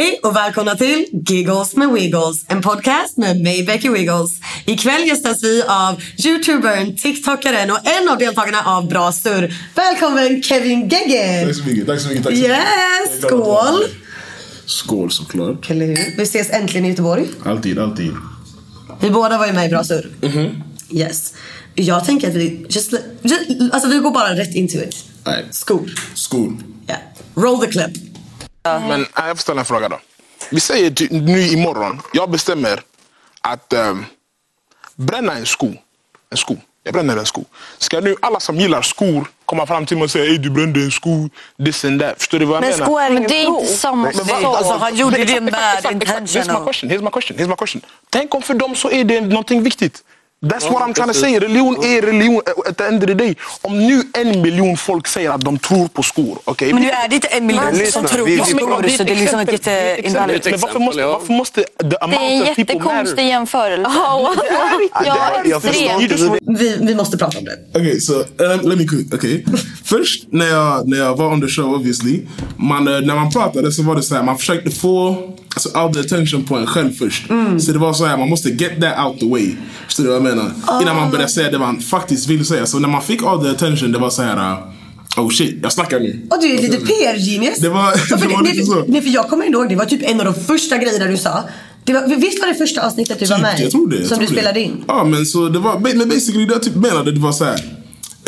Hej och välkomna till Giggles med Wiggles, en podcast med mig Becky Wiggles. Ikväll gästas vi av youtubern, tiktokaren och en av deltagarna av Bra Surr. Välkommen Kevin Gegge! Tack så mycket. Tack så mycket. Tack så mycket. Yes, skål! Skål såklart. Eller hur? Vi ses äntligen i Göteborg. Alltid, alltid. Vi båda var ju med i Bra Surr. Mhm. Yes. Jag tänker att vi, just, just, alltså vi går bara rätt into it. Nej. Skor. Skål. Yeah. Roll the clip. Men äh, jag får ställa en fråga då. Vi säger ty- nu imorgon, jag bestämmer att ähm, bränna en sko. En sko. Jag bränner en sko. Ska nu alla som gillar skor komma fram till mig och säga Ey, du brände en sko, this and that. Förstår du vad jag Men menar? sko är Men det är inte samma Men- men sak. vad- Alltså, han gjorde Men det med intention exakt. Here's my och- question. Here's my question. Here's my question. Tänk om för dem så är det någonting viktigt. That's what I'm trying to say. Religion är religion at the end of the day. Om nu en miljon folk säger att de tror på skor. Okay? Men nu är det inte en miljon Men som lyssna, tror vi- på skor, så det är liksom ett jätteinvalid. Men varför måste, varför måste the Det är amount en jättekonstig jämförelse. Ja, ja, Jag förstår. extremt. Vi, vi måste prata om det. Okay, so uh, let me quick. Okay, först när jag när jag var on the show obviously, man eh, när man pratade så var det så här man försökte få alltså all the attention på en själv först. Så det var så här man måste get that out the way. Förstår du vad jag menar? Innan man började säga det man faktiskt vill säga. Så när man fick all the attention det var så här. uh, Oh shit, jag snackar nu. Och du är lite PR-genius. Det var- Ja, för det var lite så. Nej, för jag kommer ihåg, det var typ en av de första grejerna du sa. Det var, visst var det första avsnittet du var med? Typ, jag tror det. Som tror du det. spelade in? Ja, men så det var, men basically det jag typ menade, det var så här.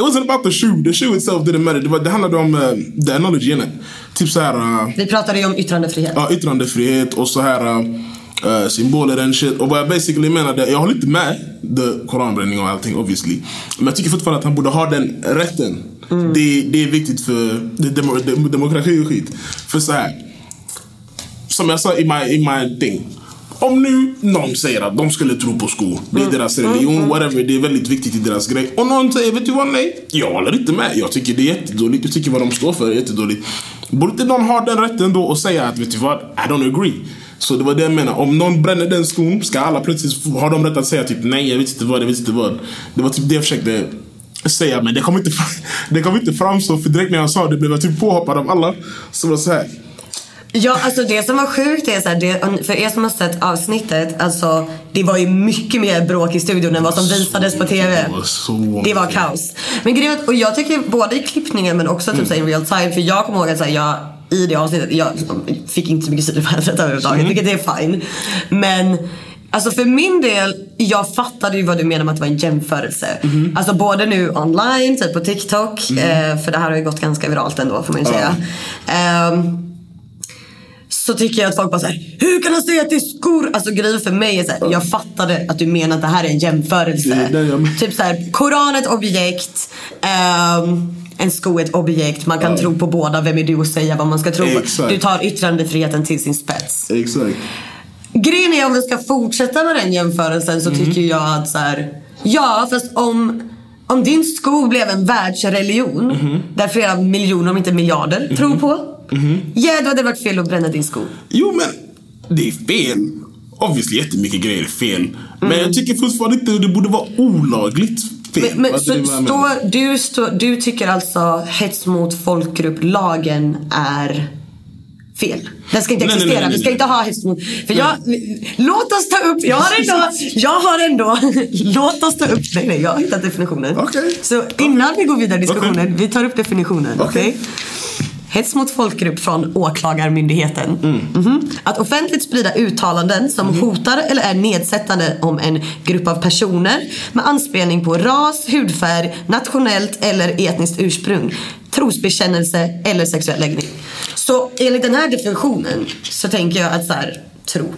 It wasn't about the shoe. The shoe itself didn't matter. Det, var, det handlade om uh, the analogy it. Typ så här. Uh, Vi pratade ju om yttrandefrihet. ja, yttrandefrihet och så här uh, symboler and shit. Och vad jag basically menade, jag håller inte med the koranbränning och allting obviously. Men jag tycker fortfarande att han borde ha den rätten. Det, det är viktigt för det, demo, dem- demokrati och skit. För så här. Som jag sa i my, i my thing. Om nu någon säger att de skulle tro på skor, det är deras religion, whatever, det är väldigt viktigt i deras grej. Och någon säger, vet du vad, nej, jag håller inte med. Jag tycker det är jättedåligt, jag tycker vad de står för är jättedåligt. Borde inte någon ha den rätten då och säga att, vet du vad, I don't agree. Så det var det jag menar. Om någon bränner den skon, ska alla plötsligt ha de rätt att säga typ nej, jag vet inte vad, jag vet inte vad. Det var typ det jag försökte säga, men det kom inte, det kom inte fram så, för direkt när jag sa det blev jag typ påhoppad av alla. Så det var så här. Ja, alltså det som var sjukt är så här, det, för er som har sett avsnittet, alltså det var ju mycket mer bråk i studion än vad som visades på TV. Det var kaos. Men grejen och jag tycker både i klippningen men också typ så här i real time, för jag kommer ihåg att så här, jag i det avsnittet, jag fick inte så mycket syre på det överhuvudtaget, vilket är fine. Men Alltså för min del, jag fattade ju vad du menar med att det var en jämförelse. Alltså både nu online, typ på TikTok, eh, för det här har ju gått ganska viralt ändå får man ju säga. Ehm, så tycker jag att folk bara såhär, hur kan han säga att det är skor? Alltså grejen för mig är såhär, jag fattade att du menar att det här är en jämförelse. Det det Typ såhär, Koran är ett objekt. ehm, en sko är ett objekt. Man kan tro på båda. Vem är du att säga vad man ska tro? Exakt. Du tar yttrandefriheten till sin spets. Exakt. Grejen är om vi ska fortsätta med den jämförelsen så Mm. tycker jag att så här, ja fast om Om din sko blev en världsreligion Mhm. där flera miljoner, om inte miljarder, tror på. Ja, då hade det varit fel att bränna din sko. Jo men, det är fel. Obviously jättemycket grejer är fel. Men Mm. jag tycker fortfarande inte det borde vara olagligt fel. Men, men, så, vad jag menar. står, du, står, du tycker alltså hets mot folkgrupp-lagen är fel? Den ska inte Nej, existera. nej, nej, Vi ska inte ha hets mot... För jag, låt oss ta upp... Jag har ändå... Jag har ändå låt oss ta upp... Nej, nej, jag har hittat definitionen. Okej. Så innan vi går vidare i diskussionen, Okej. vi tar upp definitionen. Okej. Hets mot folkgrupp från Åklagarmyndigheten. Mhm. Att offentligt sprida uttalanden som hotar eller är nedsättande om en grupp av personer med anspelning på ras, hudfärg, nationellt eller etniskt ursprung, trosbekännelse eller sexuell läggning. Så enligt den här definitionen så tänker jag att så här, tro.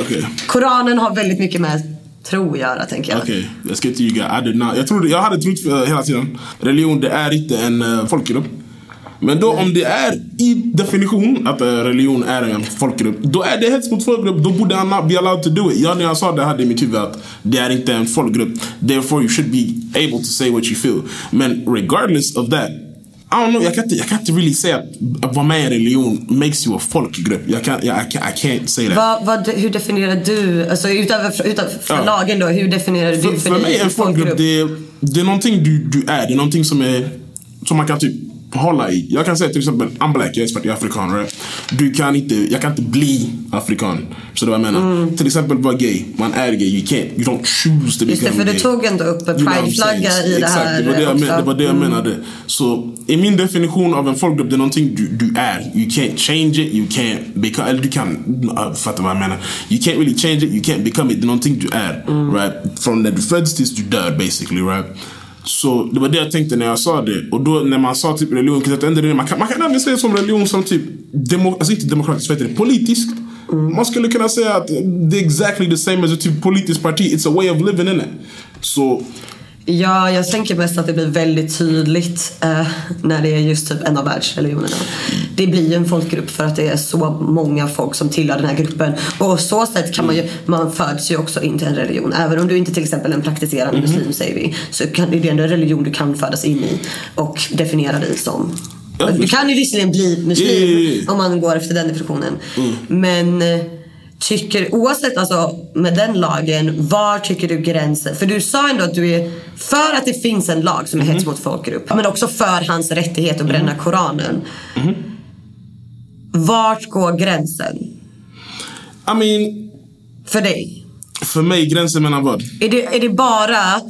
Okej. Koranen har väldigt mycket med tro att göra tänker jag. Okej, jag ska inte ljuga. I did not. Jag, trodde, jag hade trott eh, hela tiden. Religion, det är inte en uh, folkgrupp. Men då om det är i definition att eh, religion är en folkgrupp, då är det hets mot folkgrupp. Då borde han not be allowed to do it. Jag när jag sa det hade i mitt huvud att det är inte en folkgrupp. Therefore you should be able to say what you feel. Men regardless of that, I don't know, jag kan inte, jag kan inte really säga att, att vara med i en religion makes you a folkgrupp. Jag kan, jag, I, can't, I can't say that. Vad, vad, hur definierar du, alltså utöver, utanför Ja. lagen då, hur definierar du För, för mig dig är en folkgrupp, det är, det är någonting du, du är. Det är någonting som, är, som man kan typ hålla i. Jag kan säga till exempel, I'm black, jag är expert, jag är afrikan. Right? Du kan inte, jag kan inte bli afrikan. Så det vad jag menar. Mm. Till exempel vara gay. Man är gay, you can't, you don't choose to Just det, become för du tog ändå upp prideflagga i det Exakt, här det var det jag, men, det, var det jag Mm. menade. Så i min definition av en folkgrupp, det är någonting du, du är. You can't change it, you can't become, eller du kan, uh, fattar vad jag menar. You can't really change it, you can't become it. Det är någonting du är. Mm. Right? Från när du föds tills du dör basically. Right? Så det var det jag tänkte när jag sa det. Och då när man sa typ religion, ändra det, man kan, man kan även säga som religion som typ, demo, alltså inte demokratiskt, vad heter det, politiskt. Mm. Man skulle kunna säga att det är exactly the same as ett typ politiskt parti. It's a way of living in it. Så Ja, jag tänker mest att det blir väldigt tydligt eh, när det är just typ en av världsreligionerna. Det blir ju en folkgrupp för att det är så många folk som tillhör den här gruppen. Och så sätt kan man ju, man föds ju också in till en religion. Även om du inte till exempel är en praktiserande Mhm. muslim säger vi. Så kan, det är ändå en religion du kan födas in i och definiera dig som. Du kan ju visserligen bli muslim ja, ja, ja. om man går efter den definitionen. Mm. Men eh, tycker, oavsett alltså med den lagen, var tycker du gränsen? För du sa ändå att du är för att det finns en lag som är Mhm. hets mot folkgrupp. Men också för hans rättighet att bränna Koranen. Mhm. Vart går gränsen I mean, för dig? för mig gränsen mellan vad? Är det, är det bara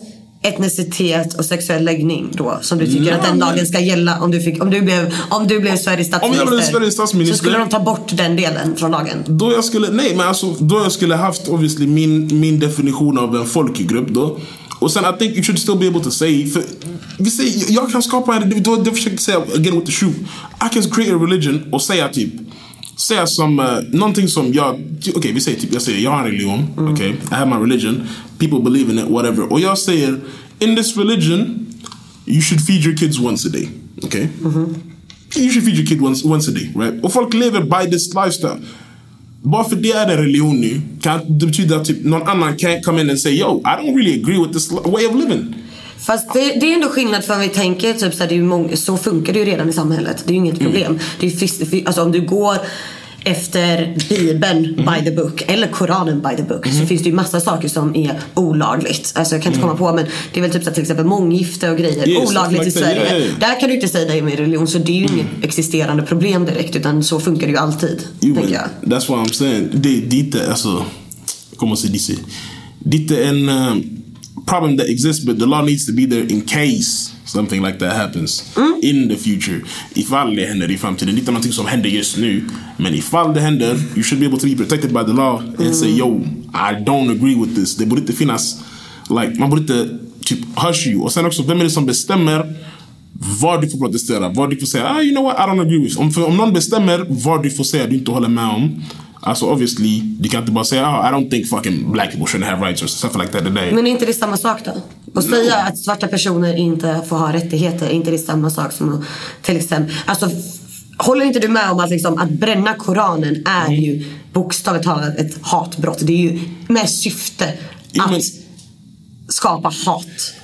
etnicitet och sexuell läggning då som du tycker Ja, att den lagen ska gälla om du, fick, om du, blev, om du blev Sveriges statsminister? blev Sveriges statsminister- Så skulle de ta bort den delen från lagen? Då jag skulle, nej men alltså, då jag skulle haft obviously min, min definition av en folkgrupp då. Och sen I think you should still be able to say, för vi säger, jag kan skapa en, då, då försöker jag säga again with the shoe. I can create a religion och säga typ, säga som, uh, någonting som jag, okej vi säger typ, jag säger jag har en religion, okej, I have my religion, people believe in it, whatever. Och jag säger, in this religion, you should feed your kids once a day, okay? You should feed your kid once, once a day, right? Och folk lever by this lifestyle. Bara för det är en religion nu, kan det betyda att typ någon annan can't come in and say yo, I don't really agree with this way of living. Fast det, det är ändå skillnad för om vi tänker typ så, här, det är många, så funkar det ju redan i samhället. Det är ju inget problem. Det är alltså om du går efter Bibeln by the book eller Koranen by the book så finns det ju massa saker som är olagligt. Alltså jag kan inte komma på men det är väl typ så att till exempel månggifte och grejer. Yes, olagligt i. Sverige. Yeah, yeah. Där kan du inte säga dig med religion så det är ju inget existerande problem direkt utan så funkar det ju alltid. Jo, tänker jag. That's what I'm saying. Det, det är inte, alltså, kommer säga det? Det är inte en um, problem that exists but the law needs to be there in case something like that happens mm. in the future. Ifall det händer i framtiden. Inte någonting som händer just nu. Men ifall det händer, you should be able to be protected by the law and mm. say yo, I don't agree with this. Det borde inte finnas, like, man borde inte typ hush you. Och sen också, vem är det som bestämmer vad du får protestera, vad du får säga ah, you know what, I don't agree with. Om, för, om någon bestämmer vad du får säga du inte håller med om. Alltså obviously, du kan inte bara säga ah, I don't think fucking black people shouldn't have rights or stuff like that today. Men är inte det samma sak då? Att säga att svarta personer inte får ha rättigheter, är inte det samma sak som till exempel, alltså Håller inte du med om att, liksom, att bränna Koranen är Mm. ju bokstavligt talat ett hatbrott? Det är ju med syfte att skapa hat.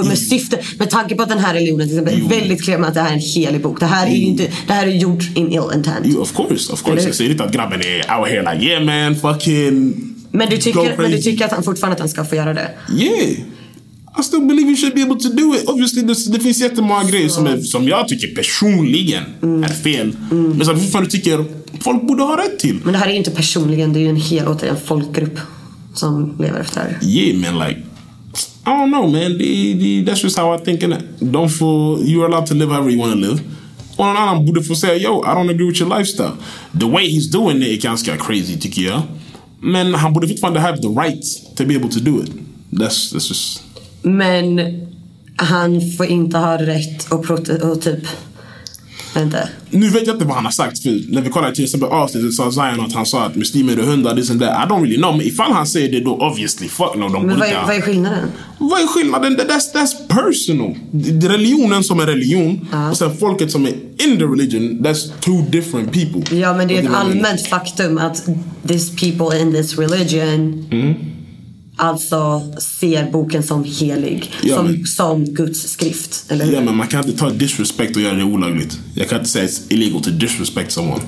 Och med syfte, med tanke på att den här religionen till exempel är väldigt klar med att det här är en helig bok. Det här är ju inte, det här är gjort in ill intent. You, of course, of course. Jag säger inte att grabben är out here like yeah man, fucking... Men du tycker, men du crazy." tycker att han fortfarande att han ska få göra det? Yeah. I still believe you should be able to do it. Obviously, det, det finns jättemånga grejer som, är, som jag tycker personligen är fel. Men som fortfarande tycker folk borde ha rätt till. Men det här är ju inte personligen, det är ju en hel återigen folkgrupp som lever efter det här. Yeah, man. Like, I don't know, man. The, the, that's just how I think. And Don't feel you're allowed to live however you want to live. Någon annan borde få säga yo, I don't agree with your lifestyle. The way he's doing it är ganska crazy tycker jag. Men han borde fortfarande have the right to be able to do it. That's, that's just... Men han får inte ha rätt att och typ, inte. Nu vet jag inte vad han har sagt för när vi kollade till exempel avsnittet sa Zion att han sa att muslimer är hundar, this and that. I don't really know. Men ifall han säger det då obviously fuck no. De Men vad är, vad är skillnaden? Vad är skillnaden? That- That's, that's personal. Det religionen som är religion och sen folket som är in the religion, that's two different people. Ja men det är ett allmänt faktum att these people in this religion Mm. Alltså ser boken som helig. Ja, som, men- som Guds skrift. Eller? Ja men man kan inte ta disrespect och göra det olagligt. Jag kan inte säga it's illegal to disrespect someone.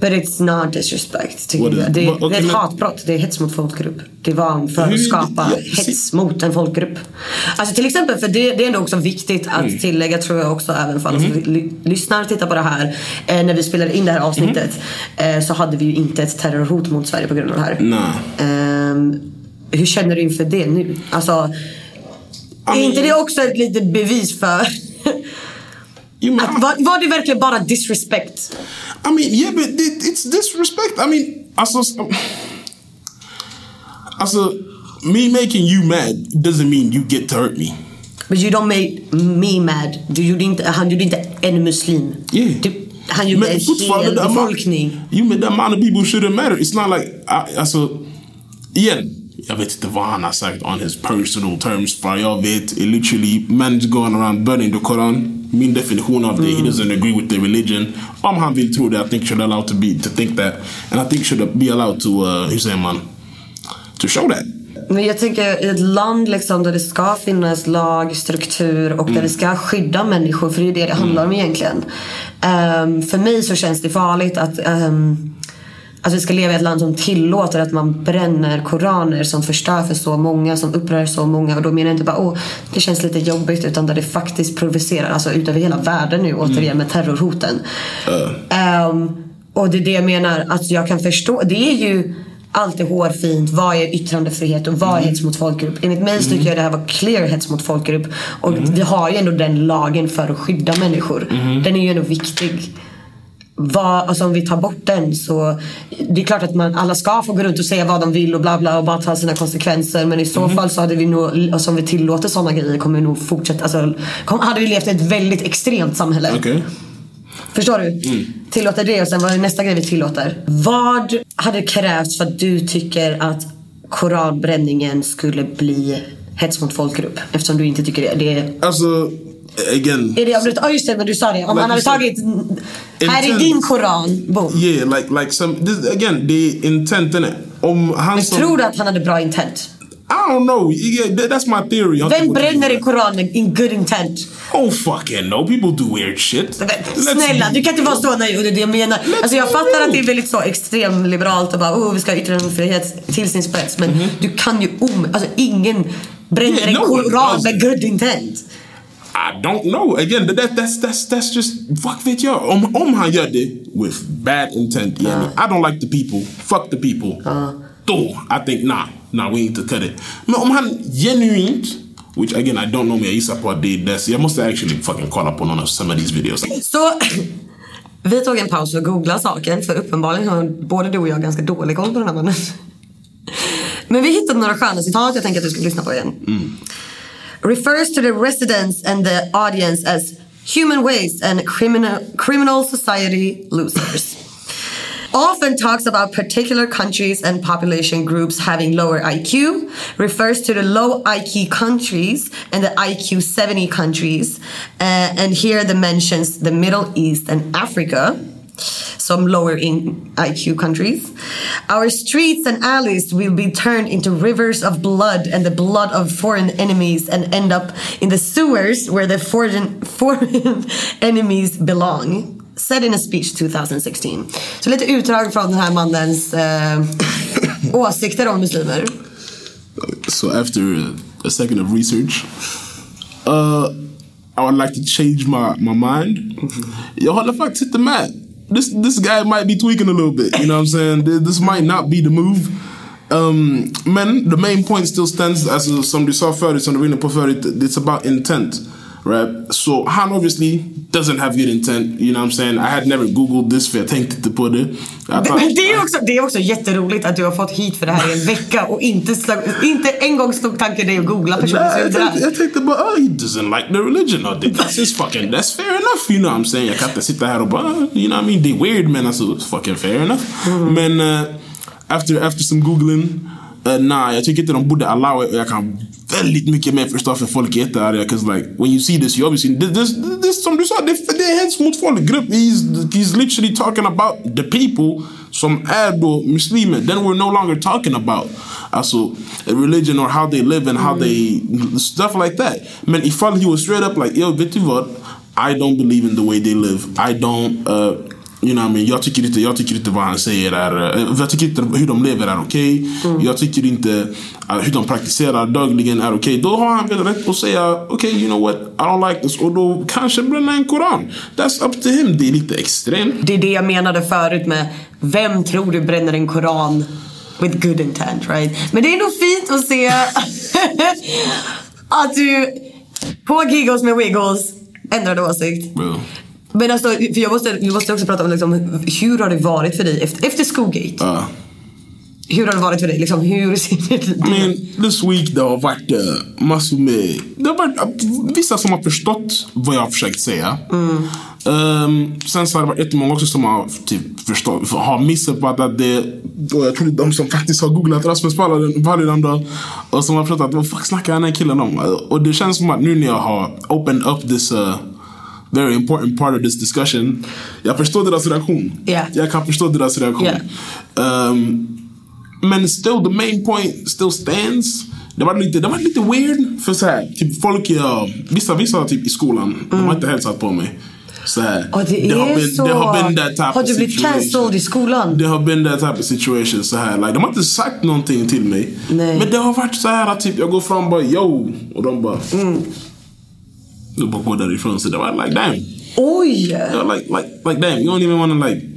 But it's not disrespect. tycker jag. Det, vad- det är ett men- hatbrott. Det är hets mot folkgrupp. Det var för att skapa ja, hets mot en folkgrupp. Alltså till exempel, för det, det är ändå också viktigt att Mm. tillägga tror jag också även för alla som Mm-hmm. ly- lyssnar och tittar på det här. Eh, när vi spelade in det här avsnittet Mm-hmm. eh, så hade vi ju inte ett terrorhot mot Sverige på grund av det här. Nej. Ehm, hur känner du inför det nu? Alltså, är inte det också ett litet bevis för You att var, var det verkligen bara disrespect? I mean, yeah, but it, it's disrespect. I mean, alltså, alltså, me making you mad doesn't mean you get to hurt me. But you don't make me mad. Du gjorde inte, han gjorde inte en muslim. Yeah. Du, han gjorde en hel befolkning. Jo men the amount of people shouldn't matter. It's not like, I, alltså, igen. Jag vet inte vad han har sagt on his personal terms. För jag vet, it literally, man's going around burning the Koran. Min definition av det, he doesn't agree with the religion. Om han vill tro det, I think should allowed to be, to think that. And I think should be allowed to, uh, hur säger man? To show that. Men jag tänker i ett land liksom där det ska finnas lag, struktur och Mm. där det ska skydda människor. För det är det det handlar om egentligen. Ehm, för mig så känns det farligt att um, Alltså vi ska leva i ett land som tillåter att man bränner koraner som förstör för så många, som upprör så många. Och då menar jag inte bara åh, det känns lite jobbigt utan där det faktiskt provocerar, alltså utöver hela världen nu återigen med terrorhoten. Ehm, och det är det jag menar, att jag kan förstå, det är ju alltid hårfint, vad är yttrandefrihet och vad är hets mot folkgrupp? Enligt mig så tycker jag det här var clear hets mot folkgrupp. Och vi har ju ändå den lagen för att skydda människor. Den är ju ändå viktig. Vad, alltså om vi tar bort den så det är klart att man, alla ska få gå runt och säga vad de vill och bla bla och bara ta sina konsekvenser. Men i så fall så hade vi nog, alltså om vi tillåter sådana grejer kommer vi nog fortsätta, alltså kom, hade vi levt i ett väldigt extremt samhälle. Okej. Förstår du? Tillåter det och sen vad är nästa grej vi tillåter? Vad hade krävts för att du tycker att koranbränningen skulle bli hets mot folkgrupp? Eftersom du inte tycker det. det Alltså, again. är det avbrutet? Ja just det, men du sa det. Om han hade tagit... Här är din koran. Boom. Yeah, like, like some, this, again, the intent in it. Om han som... Tror du att han hade bra intent? I don't know. Yeah, that, that's my theory. Vem bränner i koranen in good intent? Oh fucking no, people do weird shit. Let's Snälla, du kan inte vara så naiv. Det är det jag menar. Alltså jag fattar real. att det är väldigt så extremliberalt och bara oh, vi ska ha yttrandefrihet till sin spets. Men du kan ju om... Alltså ingen bränner. Yeah, en no koran does. med good intent. I don't know. Again, that, that's that's that's just fuck vet jag. Om om han gör det with bad intent, yeah, I don't like the people. Fuck the people. Då, I think nah, nah, we need to cut it. Men om han genuint, which again I don't know me, jag gissar på att det är det. Jag måste actually fucking kolla på någon av some of these videos. Så vi tog en paus och googlade saken för uppenbarligen har både du och jag ganska dålig koll på den här mannen. Men vi hittade några sköna citat jag tänker att du ska lyssna på igen. Mm. Refers to the residents and the audience as human waste and criminal, criminal society losers. Often talks about particular countries and population groups having lower IQ, refers to the low IQ countries and the IQ 70 countries, uh, and here the mentions the Middle East and Africa. Some lower in IQ countries. Our streets and alleys will be turned into rivers of blood and the blood of foreign enemies and end up in the sewers where the foreign, foreign enemies belong. Said in a speech 2016. Så lite utdrag från den här mannens eh, åsikter om muslimer. So after a second of research, uh, I would like to change my, my mind. Jag håller faktiskt inte med. This, this guy might be tweaking a little bit. You know what I'm saying? This might not be the move. Um, men the main point still stands as som du sa förut, som du var inne it's about intent. Right? So han obviously doesn't have good intent. You know what I'm saying? I had never googled this för jag tänkte inte på det. Thought- Men det är, också, det är också jätteroligt att du har fått hit för det här i en vecka och inte, slag, inte en gång slog tanken dig att googla Nah, jag, utdrag. tänkte, jag tänkte bara, oh, he doesn't like the religion. Oh, that's his fucking, that's fair enough. You know what I'm saying? Jag kan inte sitta här och bara, "Ah, you know what I mean? Det är weird men alltså, fucking fair enough. Men uh, after, after some googling, uh, nah, jag tycker inte de borde allow it. Jag kan väldigt mycket mer förstå för folk är jättearga. Cause like, when you see this, you obviously, this, this, this som du sa, det, det är hets mot folkgrupp. He's, he's literally talking about the people som är då muslimer. Then we're no longer talking about alltså religion or how they live and how they stuff like that. Men ifall he was straight up like, yo vet du vad? I don't believe in the way they live. I don't, uh, you know what I mean? Jag tycker inte, jag tycker inte vad han säger är, uh, jag tycker inte hur de lever är okej. Jag tycker inte uh, hur de praktiserar dagligen är okej. Då har han väl rätt att säga, okej you know what? I don't like this. Och då kanske bränna en koran. That's up to him. Det är lite extremt. Det är det jag menade förut med vem tror du bränner en koran with good intent right? Men det är nog fint att se att du på Giggles med Wiggles ändrade åsikt. Bro. Men alltså, för jag måste, vi måste också prata om liksom, hur har det varit för dig efter, efter Schoolgate? Uh, Hur har det varit för dig? Liksom, hur ser det I mean, this week det har varit uh, massor med... Det har varit uh, vissa som har förstått vad jag har försökt säga. Um, sen så har det varit jättemånga också som har typ, förstått, har missuppfattat det. Och jag tror det är de som faktiskt har googlat Rasmus Paludan då. Och som har förstått vad fuck snackar den här killen om? Och det känns som att nu när jag har opened up this uh, very important part of this discussion. Jag förstår deras reaktion. Yeah. Jag kan förstå deras reaktion. Um, men still the main point still stands. Det var lite, det var lite weird. För så här, typ folk, ja, vissa, vissa typ i skolan, de har inte hälsat på mig. Så här, Och det, har är been- så. det har been that type har du blivit cancelled i skolan? Det har been that type of situation så här. Like, de har inte sagt någonting till mig. Nej. Men det har varit så här att typ, jag går fram och bara yo. Och de bara... Mm. Bara går därifrån. Så det var like damn. Oj! Yeah, like, like, like damn, you don't even want to like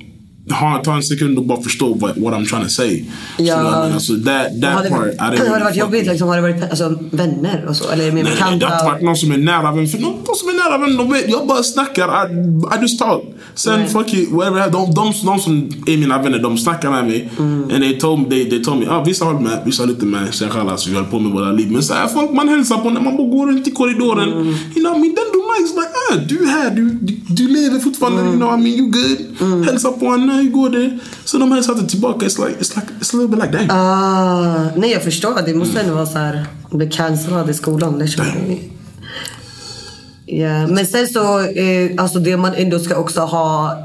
ta en sekund och bara förstå what, what I'm trying to say. Ja. Så, I mean, that, that Har det, part, I didn't har det varit jobbigt? Liksom, har det varit alltså, vänner och så? Eller mer Nej, nej, det har inte bekanta? varit någon som är nära vän. För någon, som är nära vän, de vet, jag bara snackar. I, I just talk. Sen Nej. fuck it, whatever. De, de, de som är mina vänner, de snackar med mig. Mm. And they told they, they told me ah, vissa håller med, vissa inte med. Sen kallas vi håller på med våra liv. Men så här, folk man hälsar på när man bara går runt i korridoren. Mm. You know what I mean? Den du like ah, du är här, du, du, du lever fortfarande. Mm. You know what I mean? You good. Hälsa på en, hur går det? Så de hälsar inte tillbaka. It's like, it's like, it's a little bit like that. Ah, nej jag förstår. Det måste ändå vara så här. Bli cancellad i skolan. Liksom. Ja, men sen så, eh, alltså det man ändå ska också ha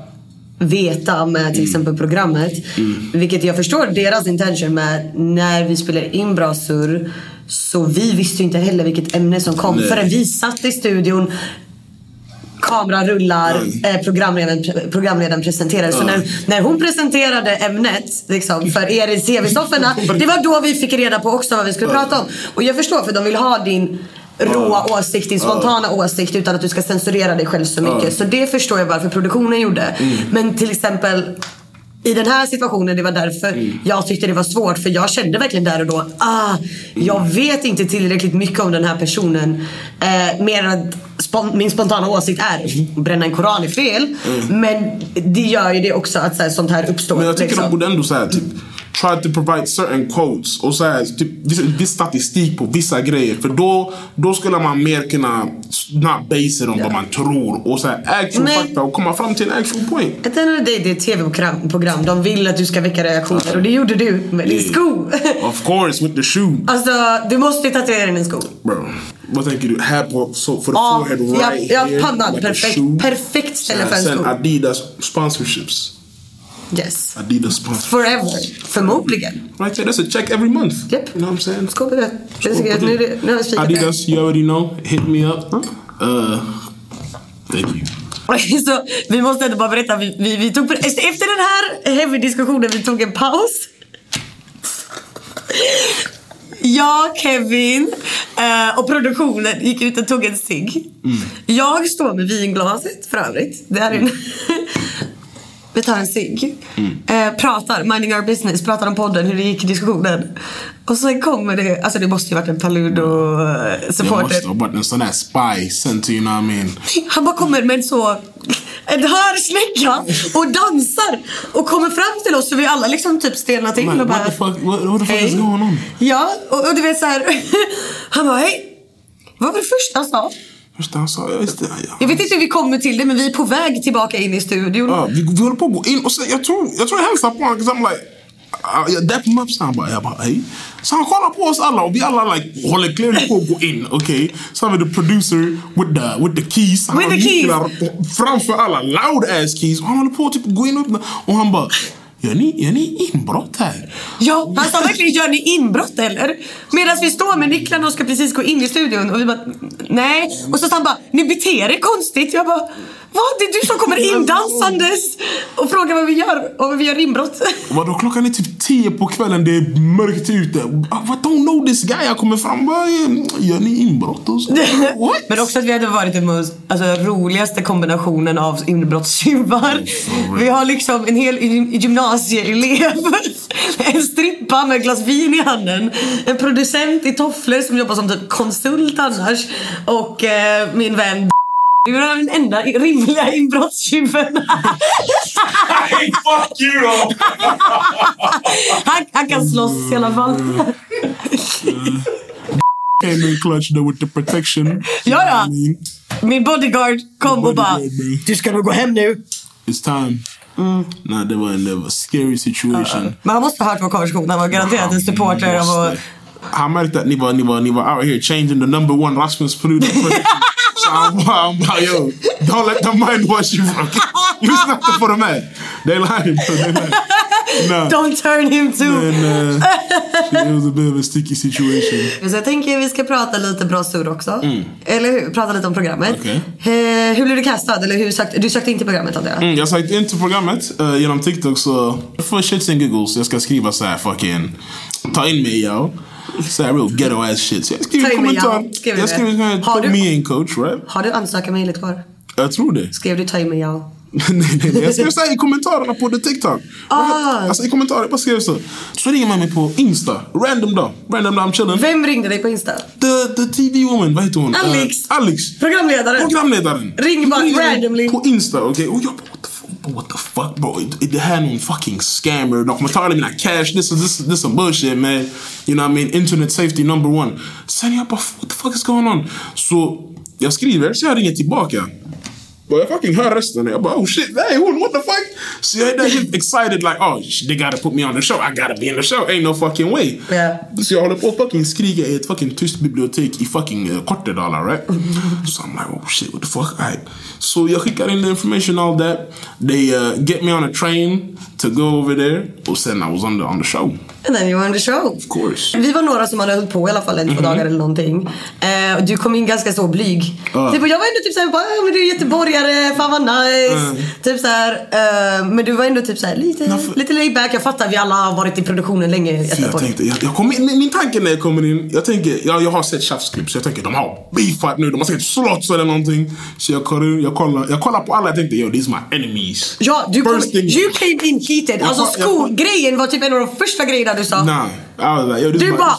veta med till exempel programmet. Vilket jag förstår deras intention med när vi spelar in Bra Surr. Så vi visste inte heller vilket ämne som kom Nej. förrän vi satt i studion. Kameran rullar, eh, programledaren, programledaren presenterar. Så när, när hon presenterade ämnet liksom, för er i CV-sofforna. Det var då vi fick reda på också vad vi skulle prata om. Och jag förstår för de vill ha din råa åsikt, din spontana åsikt utan att du ska censurera dig själv så mycket. Så det förstår jag varför produktionen gjorde. Men till exempel i den här situationen, det var därför jag tyckte det var svårt. För jag kände verkligen där och då, ah, jag vet inte tillräckligt mycket om den här personen. Eh, mer än att spon- min spontana åsikt är att bränna en koran är fel. Men det gör ju det också att så här, sånt här uppstår. Men jag tycker liksom. de borde ändå såhär typ try to provide certain quotes och såhär typ viss, viss statistik på vissa grejer. För då, då skulle man mer kunna not base it on vad man tror och såhär actual Men- fakta och komma fram till en actual point. At the end of the day, det är ett tv-program. program. De vill att du ska väcka reaktioner och det gjorde du med din sko. Of course with the shoe. alltså, du måste tatuera in en sko. Bro. Vad tänker du? Här på, so, for the Ja, forehead ja, right ja, here. pannan. like Perfekt. Perfekt ställe för en Sen sko. Adidas sponsorships. Yes. Adidas sponsor. Forever. Förmodligen. Right there, that's a check every month. Yep. You know what I'm saying? Skål på det. Nu har jag. Adidas, you already know. Hit me up. Uh, thank you. Så vi måste ändå bara berätta, vi, vi, vi tog, efter den här heavy diskussionen, vi tog en paus. Jag, Kevin eh, och produktionen gick ut och tog en cigg. Jag står med vinglaset för övrigt. Det är en vi tar en cigg. Eh, pratar, minding our business, pratar om podden, hur det gick i diskussionen. Och sen kommer det, alltså det måste ju varit en Paludo-supporter. måste ha varit en sån sent to you know what I mean. Han bara kommer med en så en hörsnäcka och dansar och kommer fram till oss så vi alla liksom typ stelnar till och bara what the fuck, what, what the fuck hej. is going on? Ja, och, och du vet så här. Han bara hej. Vad var det första han sa? Först han sa, jag visste, ja. Jag vet inte hur vi kommer till det men vi är på väg tillbaka in i studion. Ja, vi, vi håller på att gå in och sen, jag tror jag, tror jag hälsar på honom, I'm like, uh, jag deppar mig upp så han bara, jag bara hej. Så han kollar på oss alla och vi alla like, håller clearly på att gå in, okej? Så har vi the producer with the, with the keys. Han With the keys. Framför alla, loud ass keys. Och han håller på att typ gå in och öppna. Och han bara, gör ni, gör ni inbrott här? Ja, han sa verkligen gör ni inbrott eller? Medan vi står med nycklarna och ska precis gå in i studion och vi bara nej. Och så sa han bara ni beter er konstigt. Jag bara vad? Det är du som kommer in dansandes och frågar vad vi gör och vi gör inbrott. Vadå, klockan är typ tio på kvällen, det är mörkt ute. Ah, What don't know this guy? Jag kommer fram bara, "Eh, gör ni inbrott? Och så, What? Men också att vi hade varit den most, alltså, roligaste kombinationen av inbrottstjuvar. Vi har liksom en hel gym- gymnasieelev, en strippa med ett glas vin i handen, en producent i tofflor som jobbar som typ konsult annars och eh, min vän du är den enda rimliga inbrottstjuven. Fuck you han, han kan slåss i alla fall. Came in clutch though with the protection. Ja, ja. Min bodyguard kom och bara. Du ska nog gå hem nu. It's time. Nej, det var en, det var en scary situation. Men han måste ha hört vår konversation. Han var garanterat en supporter av vår... Han märkte att ni var, ni, var, ni var out here changing the number one Rasmus Paludan bara, han bara, yo, don't let them mind wash you bro. Lyssna inte på de här. They lying bro, they lying. Nah. Don't turn him to... Men, uh, it was a bit of a sticky situation. Så jag tänker vi ska prata lite bra sur också. Eller hur? Prata lite om programmet. Okej. Eh, hur blev du castad? Eller hur sökte, du sökte in till programmet antar jag? Mm, jag sökte in till programmet uh, genom TikTok så för shits and giggles jag ska skriva så här fucking ta in mig yo. Så här real ghetto ass shit. Så jag skriver Ta en in mig, kommentar. Jag put du- me in coach right? Har du ansökarmejlet kvar? Jag tror det. Skrev du ta in mig ja? nej, nej, nej. Jag skrev så här i kommentarerna på the TikTok. Ah. Alltså i kommentarer, jag bara skrev så. Så ringer man mig på Insta. Random då. Random då I'm chilling. Vem ringde dig på Insta? The, the TV woman, vad heter hon? Alex. Uh, Alex. Programledaren? Programledaren. Ring bara randomly. På Insta, okej? Och jag bara fuck, what the fuck bro? Det- Det här är fucking scammer. De kommer ta alla mina cash. This is this, this some bullshit man. You know what I mean? Internet safety number one. Jag bara what the fuck is going on? Så jag skriver, så jag ringer tillbaka. Och jag fucking hör rösten och jag bara oh shit, hey what the fuck? Så jag get excited like oh they gotta put me on the show, I gotta be in the show, ain't no fucking way. Yeah. Så jag håller på att fucking skrika i ett fucking tyst bibliotek i fucking uh, Kortedala right? so I'm like oh shit what the fuck? Alright. Så jag skickar in the information all that. They uh, get me on a train to go over there. Och sen I was on the, on the show. And then you were on the show. Of course. Vi var några som hade hållit på i alla fall en, två dagar eller någonting. Eh, och du kom in ganska så blyg. Ja. Typ, jag var ändå typ såhär, "Ah, men du är göteborgare, fan vad nice. Typ såhär, eh, men du var ändå typ såhär lite, Ja, för- lite laid back. Jag fattar, vi alla har varit i produktionen länge i jag tänkte, jag, jag kom in, min, min tanke när jag kommer in, jag tänker, jag, jag har sett tjafsklipp så jag tänker de har beefat nu, de har säkert slåss eller någonting. Så jag kollar, jag kollar, jag kollar på alla och tänkte yo these my enemies. Ja, du kom, First you came in heated. Jag Alltså jag skogrejen var typ en av de första grejerna du sa. Nah, I was like, yo, this Du bara,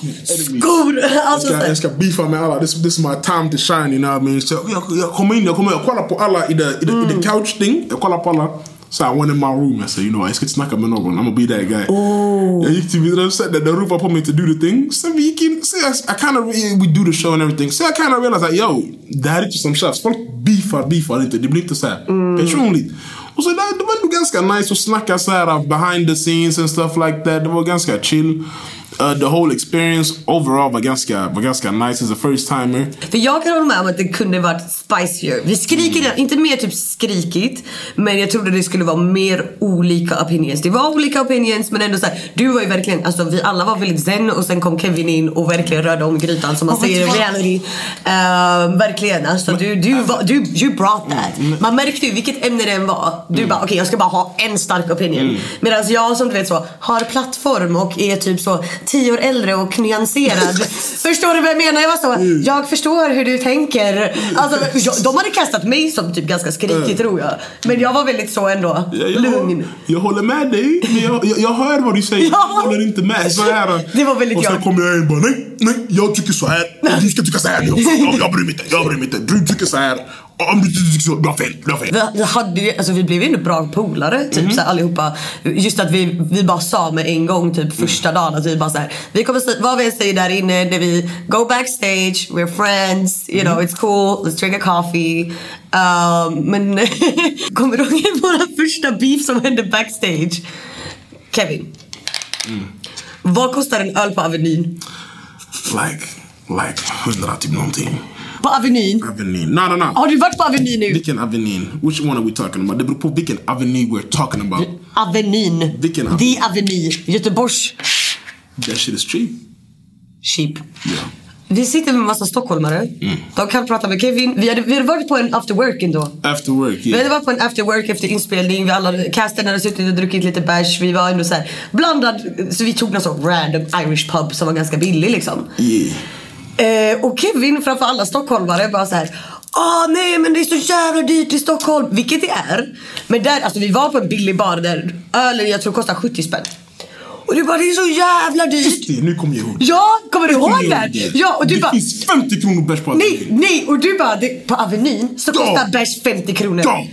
skor! Jag Alltså, ska, så här. jag ska beefa med alla. This, this is my time to shine, you know what I mean? Så jag, jag kommer in, jag kommer jag kollar på alla i the, i the, i Mm. the couch thing. Jag kollar på alla. Så I went in my room and said, you know, ska inte snacka med någon. I'm gonna be that guy. Oh. Jag gick till min sätt the de ropade på mig to do the thing. So vi can see jag, I kind of, we do the show and everything. So I kind of realized like, yo, det här är inte som tjafs. Folk beefar, beefar inte. Det blir inte så här Mm. personligt. Och så där, det var ändå ganska nice att snacka så här uh, behind the scenes and stuff like that. Det var ganska chill. Uh, the whole experience overall var ganska, var ganska nice as a first timer. För jag kan hålla med om att det kunde varit spicier. Vi skriker Mm. det, inte mer typ skrikigt. Men jag trodde det skulle vara mer olika opinions. Det var olika opinions men ändå såhär. Du var ju verkligen, alltså vi alla var väldigt zen och sen kom Kevin in och verkligen rörde om grytan som man men säger i reality. Uh, verkligen, alltså du, du, var, du, you brought that. Man märkte ju vilket ämne det än var. Du bara okej jag ska bara ha en stark opinion. Mm. Medan jag som du vet så har plattform och är typ så 10 år äldre och nyanserad. Förstår du vad jag menar? Jag var så, Mm. jag förstår hur du tänker. Alltså, jag, de hade kastat mig som typ ganska skrikig tror jag. Men jag var väldigt så ändå, Jag, jag, lugn. Jag håller med dig, men jag, jag, hör vad du säger. Ja. Jag håller inte med. Så här, Det var väldigt och sen jag. kommer jag in och bara nej, nej, jag tycker så här. Du ska tycka så här nu. Jag, jag bryr mig inte, jag bryr mig inte. Du tycker så här. Om du tycker så, du har fel, du har fel. Vi, hade, ju- alltså, vi blev ju ändå bra polare typ mm. så här, allihopa. Just att vi, vi bara sa med en gång typ första dagen att vi bara så här, vi kommer säga vad vi än säger där inne när vi go backstage, we're friends, you know it's cool, let's drink a coffee. Um, men kommer du ihåg vår första beef som hände backstage? Kevin. Vad kostar en öl på Avenyn? Like, like hundra typ någonting. På Avenyn? Avenyn. No, no, no. Har du varit på Avenyn nu? Vilken Avenyn? Which one are we talking about? Det beror på vilken Avenyn we're talking about. Avenyn. Vilken Avenyn? The Avenyn. Göteborgs. That shit is cheap. Cheap. Yeah. Vi sitter med en massa stockholmare. De kan prata med Kevin. Vi hade, vi hade varit på en after work ändå. After work, Vi hade yeah. varit på en after work efter inspelning. Vi alla, casten hade suttit och druckit lite bärs. Vi var ändå så här blandad. Så vi tog någon sån random Irish pub som var ganska billig liksom. Yeah. Eh, och Kevin framför alla stockholmare bara så här. Åh nej men det är så jävla dyrt i Stockholm. Vilket det är. Men där, alltså vi var på en billig bar där ölen jag tror kostar 70 spänn. Och du bara det är så jävla dyrt. Det, nu kommer jag ihåg. Ja, kommer du ihåg det? Ja, och du det bara... finns 50 kronor bärs på Nej, Avenyn. nej, och du bara, det, på Avenyn så Ja. kostar bärs 50 kronor. Ja.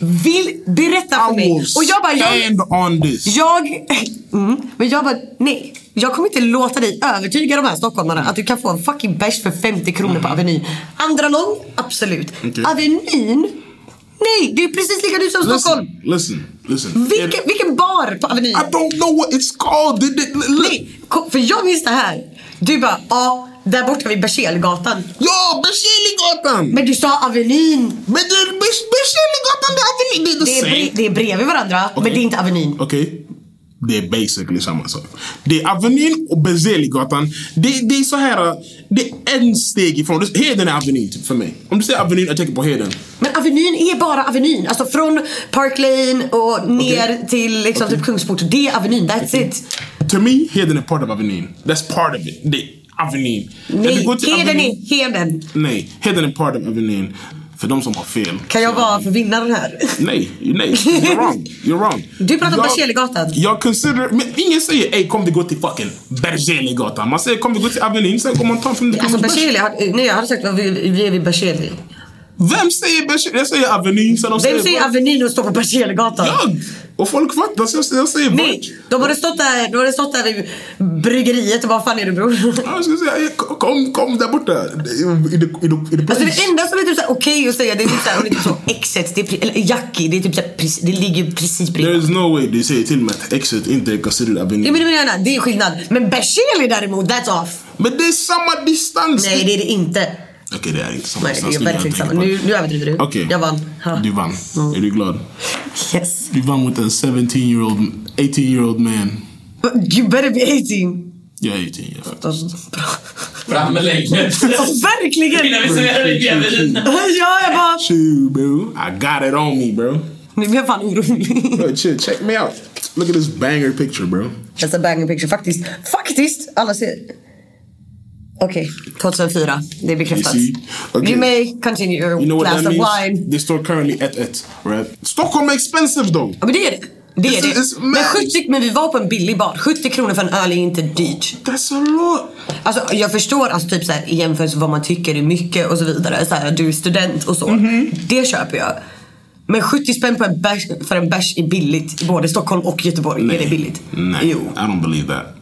Vill berätta för mig. Och jag bara, jag, stand on this. jag, mm, men jag bara, nej. Jag kommer inte låta dig övertyga de här stockholmarna att du kan få en fucking bärs för 50 kronor på Avenyn. Andra lång, absolut. Okej. Avenyn, nej, det är precis lika dyrt som Stockholm. Listen, listen, listen. Vilken, vilken bar på Avenyn? I don't know what it's called. Det- look. Nej, för jag minns det här. Du bara, ja, där borta vid Berzelgatan. Ja, Berzelgatan! Men du sa Avenyn. Men Berzelgatan, det är Avenyn. Det är Det är, bre- det är bredvid varandra, men Okej. det är inte Avenyn. Okej. Det är basically samma sak. Det är Avenyn och Berzelgatan. Det, det är så här. Det är en steg ifrån. Heden är Avenyn typ för mig. Om du säger Avenyn, jag tänker på Heden. Men Avenyn är bara Avenyn. Alltså från Park Lane och ner till liksom typ Kungsport. Det är Avenyn, that's it. To me, Heden är part of Avenyn. That's part of it. Det är Avenyn. Nej, Heden är Heden. Nej, Heden är part of Avenyn. För de som har fel. Kan jag vara för vinnaren här? Nej, nej. You're wrong. You're wrong. Du pratar om Berzelgatan. Jag consider... Men ingen säger ey kom vi gå till fucking Berzelgatan. Man säger kom vi gå till Avenyn, sen kommer man ta från Alltså Berzelii, nej jag hade sagt vi, vi är vid Berzelii. Vem säger Berzelii? Jag säger Avenyn. Sen de Vem säger Avenyn och står på Berzelgatan? Jag! Och folk fattar så jag säger- jag säger Nej, de hade stått där, de hade stått där vid bryggeriet och bara fan är du bror? Ja, Jag skulle säga kom, kom där borta. I the, i the, i the Alltså det enda som är typ såhär okej att säga det är typ såhär, det är typ så exet, det är, eller Jackie, det är typ såhär, det ligger precis bredvid. There is no way du säger till mig att exit inte är considered Avenyn. Ja men det menar jag, det är skillnad. Men Berzelii däremot, that's off. Men det är samma distans. Nej det är det inte. Okej, det är inte samma Nej det är verkligen inte samma. Nu, nu överdriver du. Okej. Jag vann. Ha. Du vann. Är du glad? Yes. Du vann mot en 17 year old, 18 year old man. You better be 18. Jag är 18, ja. Bra. Fram med lägget. Verkligen! Innan vi serverar dig ja, jag bara... Chill, bro. I got it on me, bro. Nu blir jag fan orolig. Bro, chill. Check me out. Look at this banger picture, bro. That's a banger picture. Faktiskt. Faktiskt! Alla ser... Okej, 2004. Det är bekräftat. You? Okay. You may continue your You know glass of wine. They store currently at it, right? Stockholm är expensive though. Ja men det är det. Det är It's- det. it's Men, mad. 70, men vi var på en billig bar. 70 kronor för en öl är inte dyrt. That's a lot. Alltså, jag förstår alltså, typ, så här, i jämförelse med vad man tycker är mycket och så vidare. Så här, du är student och så. Mhm. Det köper jag. Men 70 spänn på en bärs, för en bärs är billigt i både Stockholm och Göteborg. Är det billigt? Nej, Jo. I don't believe that.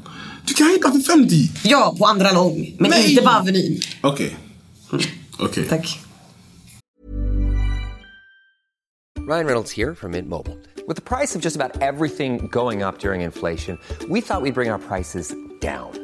Du kan hitta för 50. Ja, på andra lång. Men Nej. inte på Avenyn. Okej. Okej. Tack. Ryan Reynolds here from Mint Mobile. With the price of just about everything going up during inflation, we thought we'd bring our prices down.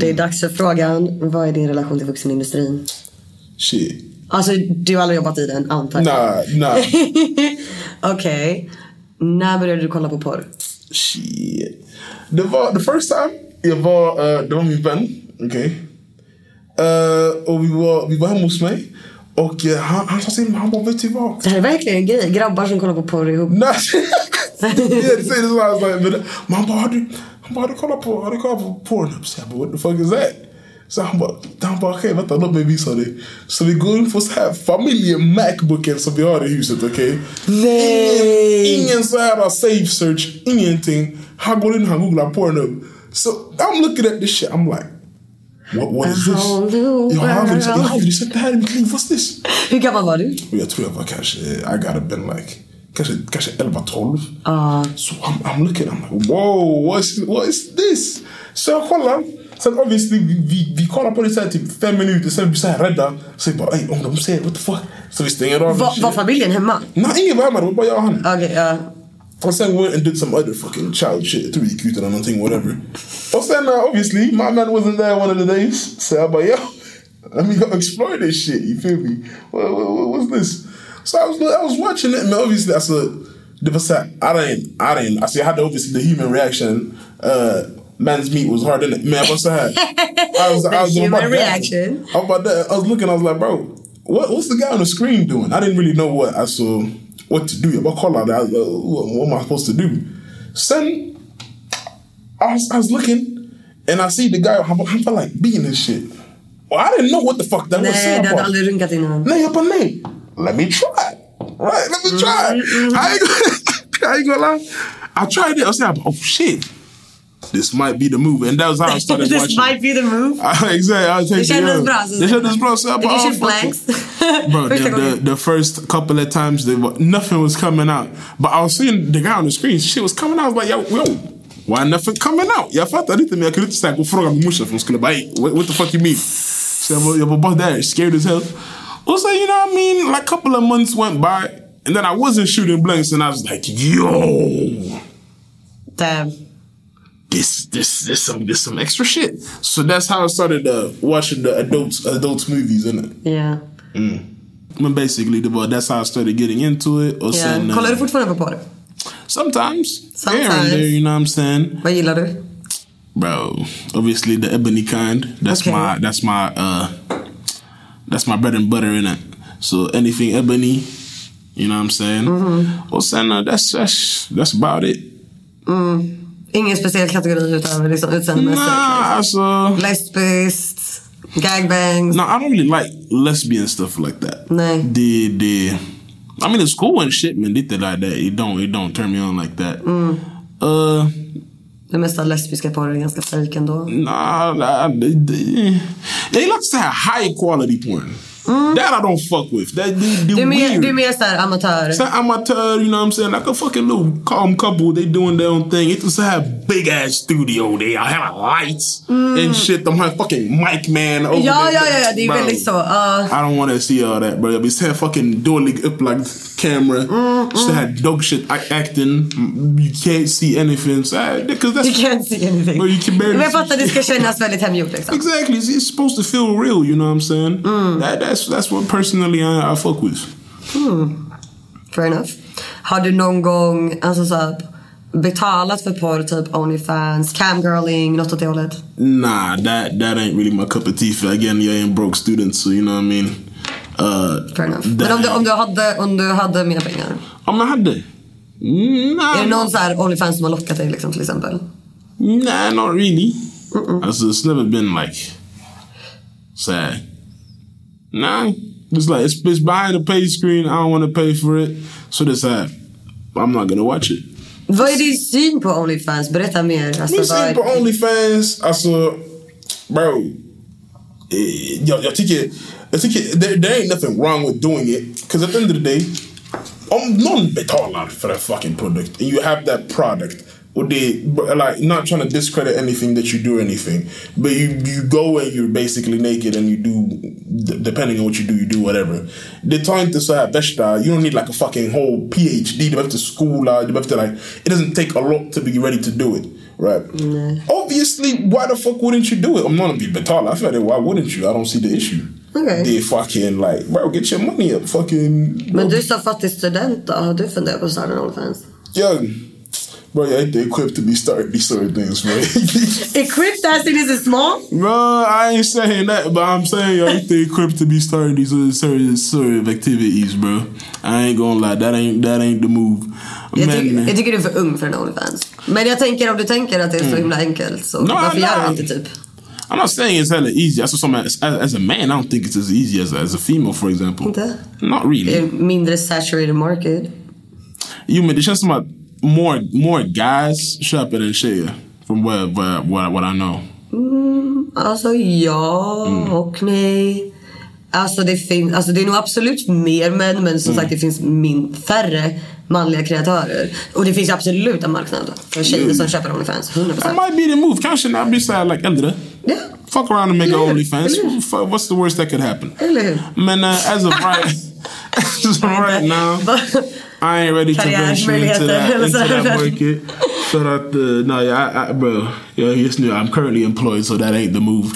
Det är dags för frågan. Vad är din relation till vuxenindustrin? Shit. Alltså, du har aldrig jobbat i den, antar jag? Nah, nah. Okej. När började du kolla på porr? Shit. Det var, the first time, jag var, uh, det var min vän, okej. Eh, och vi var, vi var hemma hos mig. Och eh, han, han sa till mig, han bara, vet du vad? Det här är verkligen en grej. Grabbar som kollar på porr ihop. Nej. say this one. I was like, but, men han bara, har du, han bara, har du kollat på, har du kollat på Pornhub? Så jag bara, what the fuck is that? Så han bara, han bara okej vänta låt mig visa dig. Så vi går in på så här familje-macbooken som vi har i huset, okej? Nej! Ingen, ingen så här safe search, ingenting. Han går in och han googlar Pornhub. Så I'm looking at this shit, I'm like, what, what is this? Jag har aldrig, jag har aldrig sett det här i mitt liv, what's this? Hur gammal var du? Jag tror jag var kanske, I gotta been like, kanske, kanske 11-12. Ja. Så I'm, I'm looking, I'm like, wow, what's, what is this? Så jag kollar. Sen obviously, vi, vi, vi kollar på det så här typ fem minuter, sen så här rädda. Så vi bara, ey, om de säger what the fuck. Så vi stänger av. Va, var familjen hemma? Nej, ingen var hemma, det var bara jag och han. Okay, ja. Och sen went and did some other fucking child shit. Jag tror vi gick ut eller någonting, whatever. Och sen uh, obviously, my man wasn't there one of the days. Så jag bara, yo, let me go explore this shit, you feel me? What, what, what, what's this? So I was, I was watching it, and obviously alltså, det the såhär, I didn't, I didn't, alltså jag hade obviously the human reaction. Uh, man's meat was hard in it. Jag var såhär, I was, I was human about that. reaction. I was about that. I was looking, I was like, bro, what, what's the guy on the screen doing? I didn't really know what I saw, what to do. Jag bara kollade, I was like, what, what am I supposed to do? Sen, I was, I was looking, and I see the guy, han var like beating this shit. Well, I didn't know what the fuck that was. Nej, saying du hade aldrig runkat innan. Nej, jag bara nej. Let me try. Right, let me try. Mm-hmm, mm-hmm. I ain't gonna, I ain't gonna lie. I tried it. I was like, oh shit. This might be the move. And that was how I started This watching. might be the move. exactly. I was taking it. bra. så- Det kändes bra. Så jag Det bara, kanske oh, fuck it. flags. Bro, the, the, the first couple of times they were, nothing was coming out. But I was seeing the guy on the screen, shit was coming out. I was like, yo, yo, why nothing coming out? Jag fattade inte men jag kunde inte säga gå fråga min morsa för hon skulle bara, what, what the fuck you mean? Så jag var, jag var bara där, scared as hell. Och så, you know what I mean? Like a couple of months went by and then I wasn't shooting blanks and I was like, yo, Damn. this this this some this some extra shit. So that's how I started uh, watching the adults adults movies, isn't it? Yeah. Mm. But basically, the that's how I started getting into it. Or Yeah. sen, Kollar du fortfarande på porr? sometimes, here and Sometimes. there, you know what I'm saying, Vad gillar du? bro. Obviously, the ebony kind. That's Okay. my that's my uh that's my bread and butter in it. So anything ebony, you know what I'm saying. Mm-hmm. Or sen, uh, that's that's that's about it. Mm. Ingen speciell kategori utöver liksom utseendemässigt? Nah, alltså. Lesbiskt? Gangbangs? No, I don't really like lesbian stuff like that. Nej. The the I mean it's cool and shit, man. Lite like that. It don't it don't turn me on like that. Mm. Uh Det mesta lesbiska porr är ganska fejk ändå. nah, nah they, they, they like to have high quality porn. That I don't fuck with. That they, they Du är mer, weird. du är mer såhär amatör. It's not amateur, you know what I'm saying? Like a fucking little calm couple, they doing their own thing. It just have big ass studio. They have lights and shit. I'm like fucking mic man over Mm. Ja, there. ja, ja, ja, det är Bro. väldigt så. Uh, I don't want to see all that, bro. Vi ser fucking dålig upplagd camera. Mm, Just had dog shit acting. You can't see anything. So, that's you can't see anything. Bro, you can barely Men jag fattar, det ska kännas väldigt hemgjort liksom. Exactly. It's, it's supposed to feel real. You know what I'm saying? Mm. That, that's that's what personally I, I fuck with. Hmm. Fair enough. Har du någon gång alltså, så betalat för porr, typ Onlyfans, camgirling, något åt det hållet? Nah, that that ain't really my cup of tea. For again, jag är en broke student, so you know what I mean. Uh, Fair enough. Men om du, om, du hade, om du hade mer pengar? Om jag hade? Mm, nah, Är det någon så här Onlyfans som har lockat dig liksom, till exempel? Nah, not really. Alltså, it's never been like sad. Nah, it's like it's, it's behind the pay screen. I don't want to pay for it, so this sad. I'm not gonna watch it. Vad är din syn på Onlyfans? Berätta mer. Alltså, Min vad- syn på Onlyfans, alltså, bro. eh, Jag, jag tycker, jag tycker there, there ain't nothing wrong with doing it. Because at the end of the day, om någon betalar för en fucking produkt and you have that product och det, like not trying to discredit anything that you do or anything, but you, you go and you're basically naked and you do, depending on what you do, you do whatever. Det tar inte så här värsta, you don't need like a fucking whole PhD, du behöver inte skola, du behöver inte like, it doesn't take a lot to be ready to do it. Right. Obviously, why the fuck wouldn't you do it? Om någon vill betala för det, why wouldn't you? I don't see the issue. Okay. Det är fucking like, bro, get your money up. Fucking... Men du som fattig student då, har du funderat på att starta en Onlyfans? Young. Bro, jag är inte equipped to be starting these sort of things, bro. Equipped as it is small? bro, I ain't saying that, but I'm saying jag är inte equipped to be starting these other sort of, activities, bro. I ain't gonna lie, that ain't, that ain't the move. Jag, Men, tycker, jag tycker du är för ung för en Onlyfans. Men jag tänker om du tänker att det är så mm. himla enkelt så No, varför no. gör du inte typ? I'm not saying it's hella easy. Alltså, som, as, as a man, I don't think it's as easy as, as a female, for example. Inte? Not really. Det är mindre saturated market. Jo men det känns som att more, more guys köper än tjejer. From what, what, what, what I know. Mm, alltså ja Mm. och nej. Alltså det, finns, alltså det är nog absolut mer män men som Mm. sagt det finns min, färre manliga kreatörer. Och det finns absolut en marknad för tjejer Mm. som köper Onlyfans. 100%. That might be the move. Kanske när jag blir såhär like äldre. Yeah. Fuck around and make Eller? OnlyFans. What's the worst that could happen? Eller hur? Men uh, as of right, as of right now, I ain't ready to venture into that, into that market. För att, uh, no, yeah, I, I, bro, yeah, just nu, I'm currently employed so that ain't the move.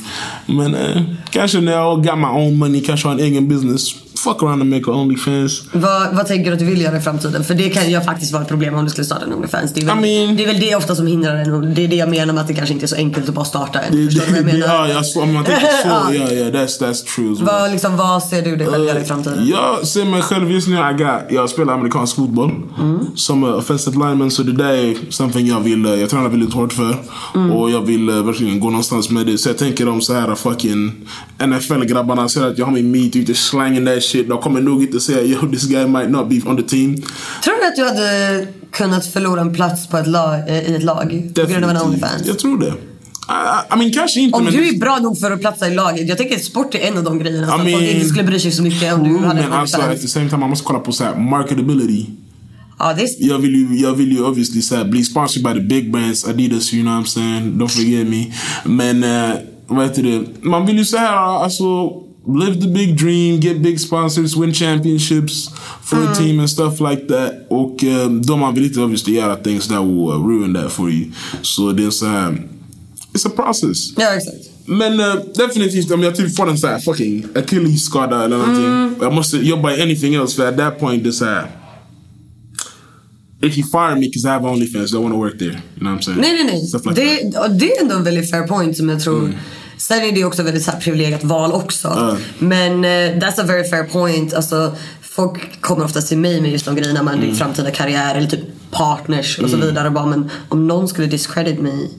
man. uh, när jag got my own money, kanske on en egen business, fuck around and make an OnlyFans. Vad, vad tänker du att du vill göra i framtiden? För det kan ju faktiskt vara ett problem om du skulle starta en Onlyfans. Det är, väl, det är väl det ofta som hindrar en det är det jag menar med att det kanske inte är så enkelt att bara starta en. Förstår du vad jag menar? Ja, jag så, om man tänker så, Ja. ja, that's, that's true well. Vad, liksom, vad ser du dig själv göra i framtiden? Jag ser mig själv just nu, I got, jag spelar amerikansk fotboll Mm. som uh, offensive lineman. Så det där är something jag vill, uh, jag tränar väldigt hårt för. Mm. Och jag vill uh, verkligen gå någonstans med det. Så jag tänker om så här fucking NFL-grabbarna ser att jag har min meat ute slanging that shit. De kommer nog inte säga yo this guy might not be on the team. Tror du att du hade kunnat förlora en plats på ett lag, eh, i ett lag? På grund av en Onlyfans? Jag tror det. I, I, mean kanske inte Om men... du är bra nog för att platsa i laget. Jag tänker att sport är en av de grejerna I folk mean- inte skulle bry sig så mycket om du hade en alltså at the same time man måste kolla på så här marketability. Det är... Jag vill ju, jag vill ju obviously så här, bli sponsored by the big brands, Adidas, you know what I'm saying? Don't forget me. Men uh, vad heter det? Man vill ju så här, alltså live the big dream, get big sponsors, win championships for a team and stuff like that. Och um, då man vill inte obviously göra things that will uh, ruin that for you. Så det är så här, it's a process. Ja, exakt. Men uh, definitivt om jag typ får en så här fucking Achilles skada eller någonting. Jag måste jobba i anything else för at that point det är så här. If you fire me because I have OnlyFans, I don't want to work there. You know what I'm saying? Nej, nej, nej. Like det, det är ändå en väldigt fair point som jag tror... Sen är det också väldigt så här privilegierat val också. Ja. Men eh, that's a very fair point. Alltså, folk kommer ofta till mig med just de grejerna. Man, Mm. framtida karriär eller typ partners och så vidare. Bara, men om någon skulle discredit mig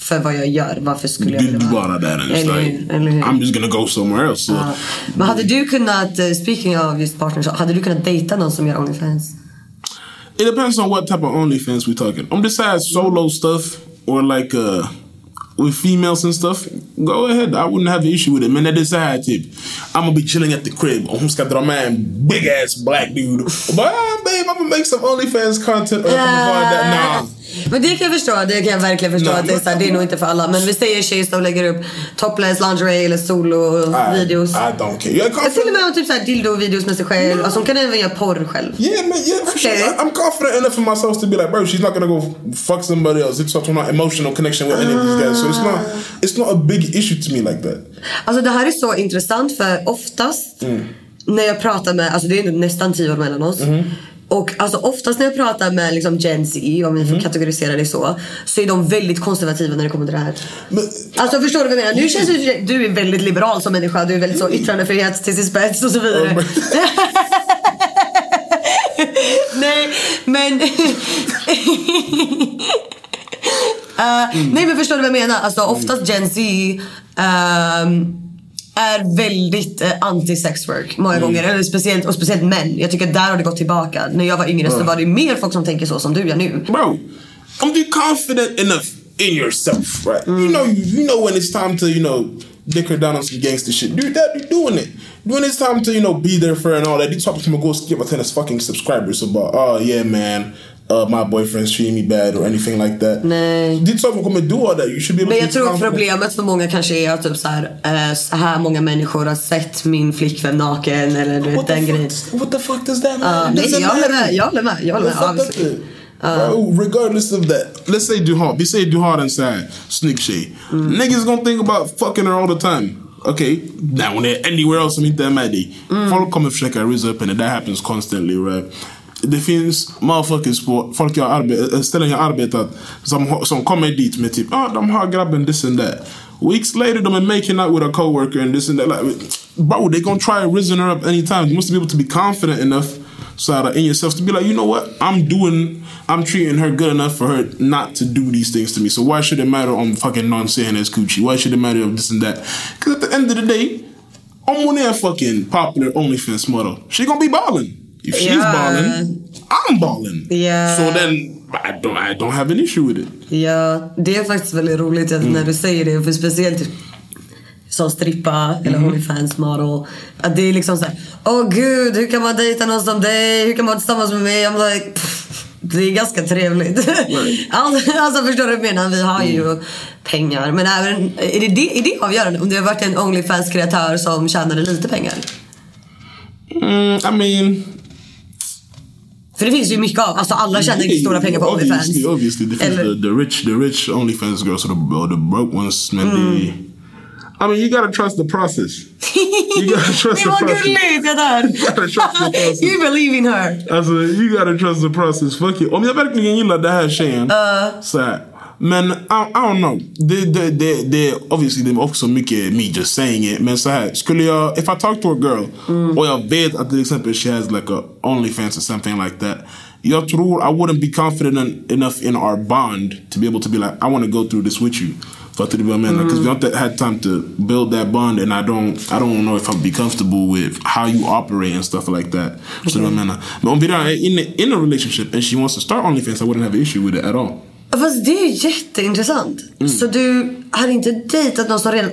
för vad jag gör, varför skulle jag vilja vara- där it's Eller like? Eller hur? I'm just gonna go somewhere else. Ja. Men hade du kunnat, eh, speaking of just partners, hade du kunnat dejta någon som gör Onlyfans? It depends on what type of OnlyFans we're talking. On this side, solo stuff or like uh with females and stuff, go ahead. I wouldn't have an issue with it. Man, that is side tip. I'm gonna be chilling at the crib. Ska dra med en big ass black dude. But ah, babe, I'm gonna make some OnlyFans content. Kommer vara där. Nah. Men det kan jag förstå, det kan jag verkligen förstå Nej, att det är, så här, det är nog inte för alla. Men vi säger tjejer som lägger upp topless lingerie eller solo-videos. I don't care. Jag till och med har typ såhär dildo-videos med sig själv. Alltså hon kan även göra porr själv. Yeah, man, yeah, for sure. I- I'm confident enough in myself to be like, bro, she's not gonna go fuck somebody else. It's not an emotional connection with any of these guys. So it's not, it's not a big issue to me like that. Alltså det här är så intressant för oftast Mm. när jag pratar med, alltså det är nästan tio år mellan oss. Mm-hmm. Och alltså oftast när jag pratar med liksom Gen Z, om vi får Mm. kategorisera det så, så är de väldigt konservativa när det kommer till det här. alltså förstår du vad jag menar? Nu känns det du är väldigt liberal som människa, du är väldigt så yttrandefrihet till sin spets och så vidare. Nej, men... Eh, Nej men förstår du vad jag menar? Alltså oftast Gen Z ehm, är väldigt uh, anti-sex work många gånger. Eller speciellt, och speciellt män. Jag tycker att där har det gått tillbaka. När jag var yngre så Ja. var det mer folk som tänker så som du gör nu. Bro, I'm you confident enough in yourself, right? You know you know when it's time to, you know, dick her down on some gangster shit. Do that, you're doing it. When it's time to, you know, be there for and all that, you talk to and go skip with his fucking subscribers about, oh yeah man, uh, my boyfriend's treating me bad or anything like that. Nej. Ditt sak kommer do all that. You should be able Men jag tror confident. problemet för många kanske är att typ så här, eh, så här många människor har sett min flickvän naken eller du vet den grejen. What the fuck does that Uh, matter? nej, jag håller med. Jag håller med. Jag håller med. Up det? Bro, regardless of that, let's say du har, vi säger du har en sån här snygg tjej. Niggas gonna think about fucking her all the time. Okay, now when they're anywhere else som inte är med dig. Folk kommer försöka rizza upp henne, that happens constantly right? Det finns motherfuckers på folk jag arbe- ställen jag arbetat som, som kommer dit med typ ah, de har grabben this and that. Weeks later de är making out with a coworker and this and that. Like, bro, they gonna try rizzing her up anytime. You must be able to be confident enough so that in yourself to be like, you know what, I'm doing, I'm treating her good enough for her not to do these things to me. So why should it matter om fucking non saying as coochie? Why should it matter of this and that? Because at the end of the day, om hon är fucking popular OnlyFans model, she gonna be balling. If she's Yeah. balling, I'm balling. Yeah. So then I don't, I don't have an issue with it. Ja, det är faktiskt väldigt roligt att när du säger det. För speciellt som strippa eller Onlyfans model. Att det är liksom såhär, åh gud hur kan man dejta någon som dig? Hur kan man vara tillsammans med mig? I'm like, pff, det är ganska trevligt. alltså, alltså förstår du vad jag menar? Vi har ju pengar. Men även, är, det det, är det avgörande? Om du har varit en Onlyfans-kreatör som tjänade lite pengar? Mm, I mean, För det finns ju mycket av, alltså alla tjänar inte stora pengar på Onlyfans. Obviously, obviously. The, Eller- the, the rich, the rich OnlyFans girls or the, or the broke ones, man. They, I mean, you gotta trust the process. You gotta trust det the process. gulligt, jag dör! gotta trust the process. you believe in her. Alltså, you gotta trust the process. Fuck it. Om jag verkligen gillar den här tjejen. så här, men I, I don't know. Det, det, det, det, obviously det är också mycket me just saying it. Men så här, skulle jag, uh, if I talk to a girl mm. och jag vet att till exempel she has like a OnlyFans or something like that. Jag tror I wouldn't be confident en- enough in our bond to be able to be like I want to go through this with you. Fattar du vad jag menar? Because we inte had time to build that bond and I don't, I don't know if I'll be comfortable with how you operate and stuff like that. Så du vad jag menar? Men om vi är in, in a relationship and she wants to start OnlyFans I wouldn't have an issue with it at all. Fast det är jätteintressant. Mm. Så du hade inte dejtat någon som redan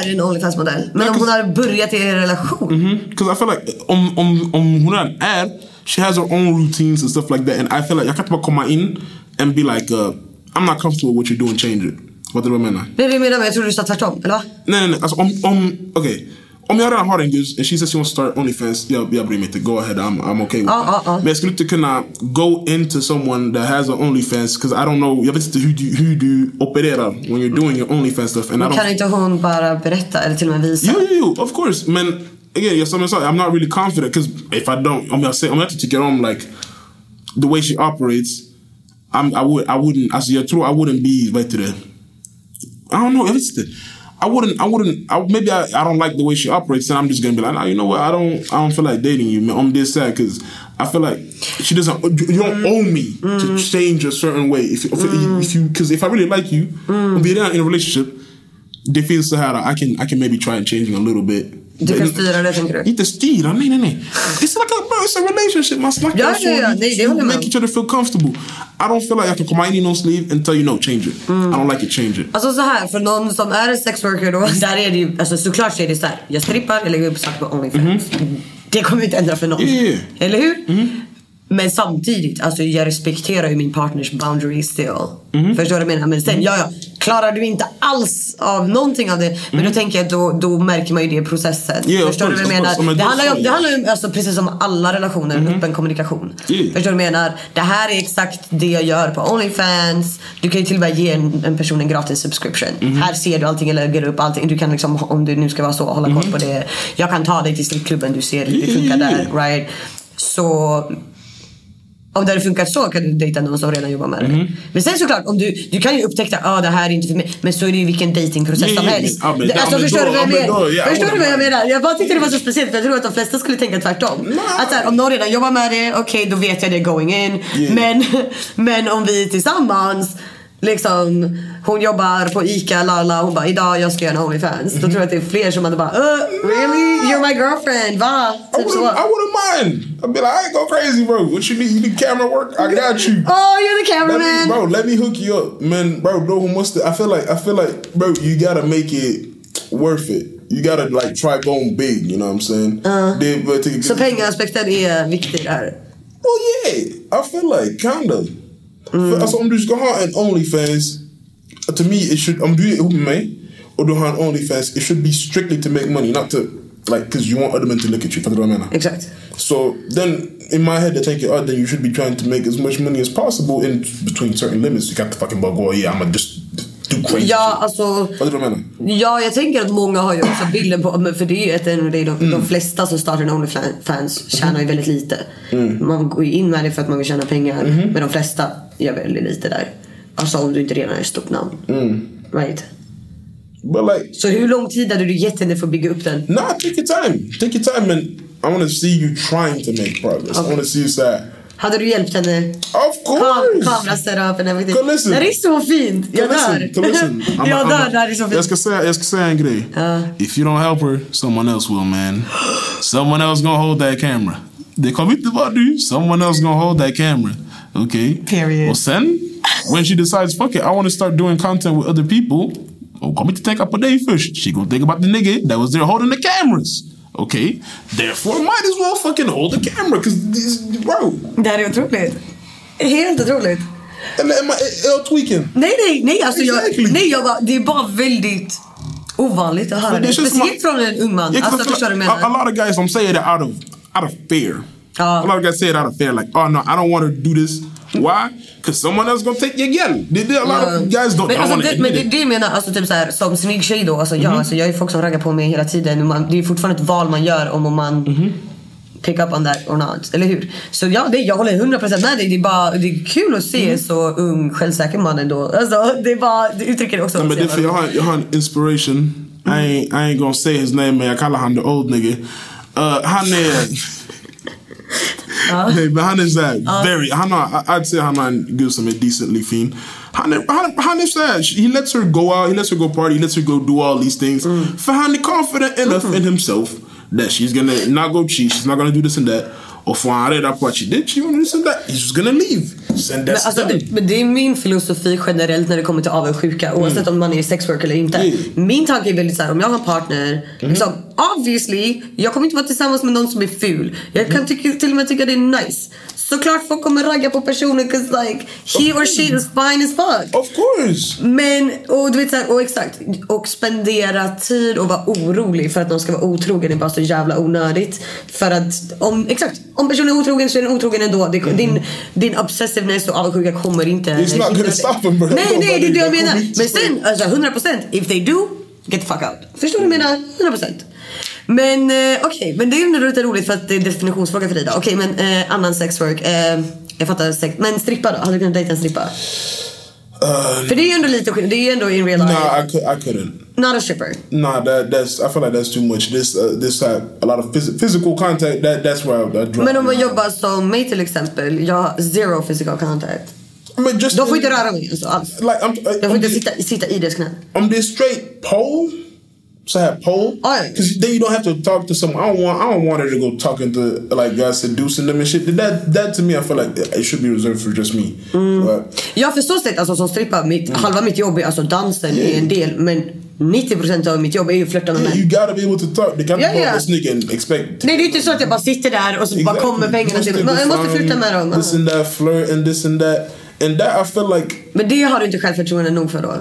är en Onlyfans-modell? Men om hon hade börjat i er relation? Because I feel like om, om, om hon redan är, she has her own routines and stuff like that. And I feel like jag kan inte bara komma in and be like, uh, I'm not comfortable with what you're doing, change it. Vad du vad jag menar? Är det jag menar, men jag trodde du sa tvärtom, eller va? Nej, nej, nej. Alltså, om, om, okay. Om jag redan har en guzz and she says she wants to start OnlyFans, jag, jag bryr mig inte. Go ahead, I'm, I'm okay with Ja, that. ja, ja. Men jag skulle inte kunna go into someone that has an OnlyFans because I don't know, jag vet inte hur du, hur du opererar when you're doing your OnlyFans stuff. And Men kan inte hon bara berätta eller till och med visa? Jo, jo, jo, of course. Men again, som jag sa, I'm not really confident because if I don't, om jag, säger, om jag inte tycker om like the way she operates, I'm, I, would, I wouldn't, alltså jag tror I wouldn't be, vad heter det? I don't know, jag vet inte. I wouldn't, I wouldn't, I, maybe I, I don't like the way she operates and I'm just gonna be like, nah, you know what, I don't, I don't feel like dating you, man. I'm this sad because I feel like she doesn't, you don't owe me to mm. change a certain way. If, if, if you, because mm. if I really like you, om vi är redan in a relationship, finns så I can, I can maybe try and changing a little bit. Du kan styra det tänker du? Inte styra, nej nej nej. It's like a, bro, it's a relationship. Man snackar Ja, så. ja, ja, nej, det med make each other feel comfortable. I don't feel like I can komma in i någons liv and tell you no, change it. I don't like it, change it. Alltså så här, för någon som är en sexworker då, där är det ju, alltså såklart så är det så här, jag strippar, jag lägger upp saker på Onlyfans. Det kommer ju inte ändra för någon. Yeah. Eller hur? Men samtidigt, alltså jag respekterar ju min partners boundaries still. Förstår du vad jag menar? Men sen, ja ja, klarar du inte alls av någonting av det, men då tänker jag då, då märker man ju det i processen. Yeah, Förstår du vad jag course, menar? course. Det handlar ju det handlar ju alltså, precis som alla relationer, öppen kommunikation. Yeah. Förstår du vad jag menar? Det här är exakt det jag gör på Onlyfans. Du kan ju till och med ge en, en person en gratis subscription. Här ser du allting, jag lägger upp allting. Du kan liksom, om du nu ska vara så, hålla koll på det. Jag kan ta dig till strippklubben, du ser hur det funkar där. Right? Så om det hade funkat så kan du dejta någon som redan jobbar med det. Mhm. Men sen såklart, om du, du kan ju upptäcka att ah, det här är inte för mig. Men så är det ju vilken datingprocess Ja, som helst. ja, men- Det- ja, alltså, förstår då- du vad jag ja, men menar? då- ja, förstår jag du vad jag håller med. menar? Jag bara tyckte det var så speciellt för jag tror att de flesta skulle tänka tvärtom. Att så här, om någon redan jobbar med det, okej då vet jag det going in. Yeah. Men, men om vi tillsammans Liksom, hon jobbar på ICA, lala, hon bara idag jag ska göra en Onlyfans. Då tror jag att det är fler som hade bara uh, really? You're my girlfriend, va? I Typ så. wouldn't, I wouldn't mind. I'd be like, I ain't go crazy, bro. What you need? You need camera work? I got you. Oh, you're the Let me, cameraman! bro, let me hook you up, man, bro. Bro, who must? I feel like I feel like, bro, you gotta make it worth it. You gotta like try going big. You know what I'm saying? Det- but to- Så pengaspekten är viktig där. Well, yeah, I feel like kinda. För, alltså om du ska ha en Onlyfans, to me it should, om du är ihop med mig och du har en Onlyfans, it should be strictly to make money, not to like because you want other men to look at you. Fattar du vad jag menar? Exakt. So then in my head I think, oh, then you should be trying to make as much money as possible in between certain limits. You got to fucking bug, oh yeah, I'm gonna just do crazy Ja, alltså. Fattar du vad jag menar? Ja, jag tänker att många har ju också bilden på, för det är ju ett, det är de, Mm. de flesta som startar en Onlyfans tjänar ju väldigt lite. Man går ju in med det för att man vill tjäna pengar, Mm-hmm. men de flesta gör väldigt lite där. Alltså om du inte redan är ett stort namn. Mm. Right? But like, Så hur lång tid hade du gett henne för att bygga upp den? nah, take your time. Take your time and I want to see you trying to make progress. I want to see you say, Hade du hjälpt henne? of Kam course. kamera setup and everything. Listen. Det är så fint! Jag dör! jag dör, det här är så Jag fint. ska säga, jag ska säga en grej. If you don't help her, someone else will man. Someone else gonna hold that camera. Det kommer inte vara du. Someone else gonna hold that camera. Okay? Period. Och sen, when she decides, fuck it, I want to start doing content with other people. Oh, Hon kommer inte tänka på dig först. She gonna think about the nigga that was there holding the cameras. Okay? Therefore, might as well fucking hold the camera. Cause this, bro. Det här är otroligt. Helt otroligt. Eller am I, är jag tweaking? Nej, nej, nej. Alltså Exactly. jag, nej jag bara, det är bara väldigt ovanligt att höra det. Speciellt från en ung man. Alltså förstår du vad jag a, a lot of guys don't say it out of out of fear. A lot of guys say it out of fear, like, oh no, I don't want to do this. Why? Because someone else gonna take your gal. They, they, a lot of guys don't, Men, alltså, want to det, men admit det, it. det jag menar, alltså typ så här, som snygg tjej då. Alltså, Mhm. ja, alltså, jag är folk som raggar på mig hela tiden. Man, det är fortfarande ett val man gör om, om man Mhm. pick up on that or not. Eller hur? Så ja, det, jag håller 100% med dig. Det är, bara, det är kul att se Mhm. så ung, självsäker man ändå. Alltså, det, är bara, det uttrycker det också. But så if jävla you have, you have an inspiration, I ain't I ain't gonna say his name, man. I call him the old nigga. Uh, han är... Hey, but han är såhär very, han har, I- I'd say han har en gud som är decently fin. Han är, han, han är såhär, he lets her go out, he lets her go party, he lets her go do all these things. För han är confident enough in himself that she's gonna not go cheat, she's not gonna do this and that. Och får han reda på att she did, she gonna do this and that, he's just gonna leave. And Men, alltså, det, men det är min filosofi generellt när det kommer till avundsjuka oavsett om man är sexwork eller inte. Mm. Min tanke är väldigt såhär, om jag har en partner, Mhm. liksom, obviously, jag kommer inte vara tillsammans med någon som är ful. Jag Mm. kan tycka, till och med tycka det är nice. Såklart folk kommer ragga på personen cause like he or she is fine as fuck. Of course! Men, och du vet såhär, och exakt. Och spendera tid och vara orolig för att någon ska vara otrogen är bara så jävla onödigt. För att, om, exakt. Om personen är otrogen så är den otrogen ändå. Det, din, din obsessiveness och avundsjuka kommer inte... Mm. It's not gonna stop him, bro. Nej, nej, det är det jag menar. Men sen, alltså 100% if they do, get the fuck out. Förstår du vad jag menar? 100%. Men eh, okej, men det är ju lite roligt för att det är definitionsfråga för dig då. Okej, men eh, annan sexwork. Eh, jag fattar sex. Men strippa då? Hade du kunnat dejta en strippa? Uh, För det är ju ändå lite skillnad. Det är ju ändå in real life. nah, I, I couldn't. Not a stripper. Nah, that that's. I feel like that's too much. This uh, this have a lot of phys- physical contact. That that's where I, I draw. Men om man jobbar som mig till exempel. Jag har zero physical contact. I mean, just De får inte röra mig alltså, alls. like I'm. Jag får inte sitta, sitta i deras knä. I'm this straight pole. So I have pole. Yeah. Because then you don't have to talk to someone. I don't want. I don't want her to go talking to like guys seducing them and shit. That that to me, I feel like it should be reserved for just me. Mm. But, Jag förstår sätt alltså som strippa. Mitt, Halva mitt jobb är alltså dansen är en del. Men 90% av mitt jobb är ju att flirta med you män. gotta be able to talk. Yeah, go yeah. this nigga and expect. Nej det är inte så att jag bara sitter där och så bara kommer pengarna till mig. Jag måste flirta med dem. This and that, flirt and this and that. And that I feel like, Men det har du inte självförtroende nog för då?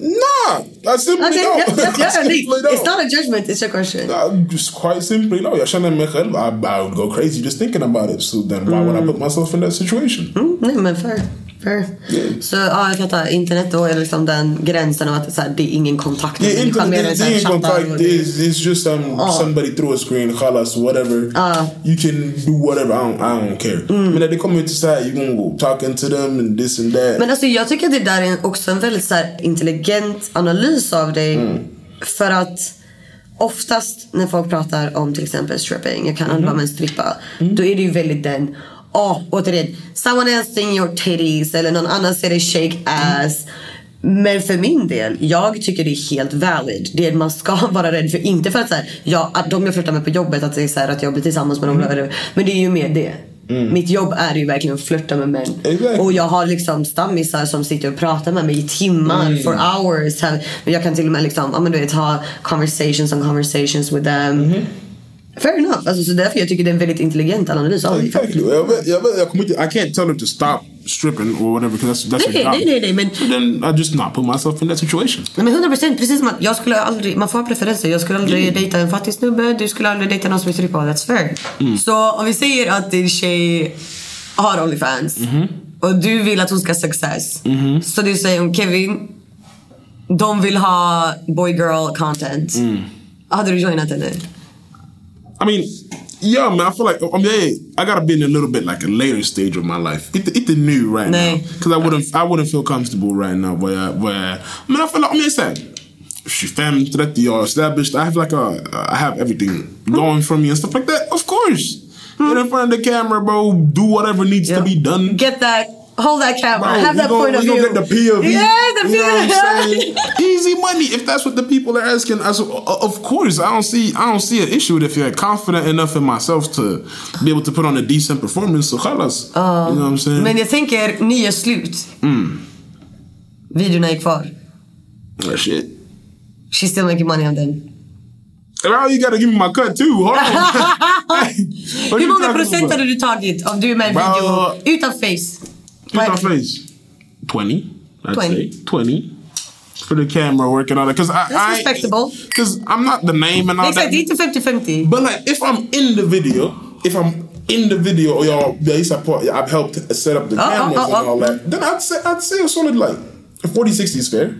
Nah, I simply Okej, don't. ja, ja, ja, I simply It's don't. not a judgment, it's a question. Uh, just quite simply, no. Mig själv, I, I would go crazy just thinking about it. So then why would I put myself in that situation? Mm, fair. Fair. Så ja, jag fattar. Internet då är liksom den gränsen av att så här, det är ingen kontakt med Yeah, människan, it's, så här ain't chattar contact. och- It's, it's just um, Oh. somebody through a screen, khalas, whatever. You can do whatever. I don't, I don't care. Mm. Men när det kommer till så här, you gonna go talking to them and this and that. Men alltså jag tycker att det där är också en väldigt så här, intelligent analys av dig. Mm. För att oftast när folk pratar om till exempel stripping, jag kan aldrig vara med en strippa. Då är det ju väldigt den, åh återigen, someone else sing your titties eller någon annan ser dig shake ass. Men för min del, jag tycker det är helt valid. Det man ska vara rädd för. Inte för att, så här, jag, att de jag flörtar med på jobbet, att det är så här, att jag blir tillsammans med dem. eller- Men det är ju mer det. Mitt jobb är ju verkligen att flörta med män. Och jag har liksom stammisar som sitter och pratar med mig i timmar, Mm. for hours. Jag kan till och med liksom, ja, men du vet, ha conversations on conversations with them. Fair enough. Alltså, så därför jag tycker det är en väldigt intelligent analys av dig. Exactly. Jag, vet, jag, vet, jag, kommer inte, I can't tell them to stop stripping or whatever because that's, that's Nej, your job. nej, nej, nej, men- So then I just not put myself in that situation. Nej, men 100 procent. Precis som att jag skulle aldrig, man får ha preferenser. Jag skulle aldrig Mm. dejta en fattig snubbe. Du skulle aldrig dejta någon som är strippa. That's fair. Mm. Så om vi säger att din tjej har Onlyfans Mhm. och du vill att hon ska ha success. Så du säger om Kevin, de vill ha boy girl content. Mm. Hade du joinat henne? I mean, yeah, man. I feel like I mean, I gotta be in a little bit like a later stage of my life. It's it's new right Nej. now because I wouldn't I wouldn't feel comfortable right now. Where where I mean, I feel like I mean, it's that. 25, 30 are established. I have like a, I have everything going for me and stuff like that. Of course, hmm. get in front of the camera, bro. Do whatever needs to be done. Get that, hold that camera, Bro, have that gon- point of view. gonna get the POV. Yeah, the you know what I'm? Easy money. If that's what the people are asking, I, o- of course, I don't see I don't see an issue with if you're confident enough in myself to be able to put on a decent performance. So khalas. you know what I'm saying? Men jag tänker, ni är slut. Mm. Videorna är kvar. Oh, shit. She's still making money on them. Well, you gotta give me my cut too. Hold on. Hur you många procent hade du tagit om du är med i en video utan face? Utan face. 20. I'd 20. say 20. For the camera work and all that. Because I, That's I respectable. Because I'm not the name and all Exakt, that. det är inte 50-50. But like, if I'm in the video, if I'm in the video, or y'all, yeah, support, I've helped set up the Oh, oh, cameras oh, and oh. all that. Then I'd say I'd say a solid like 40, 60 is fair.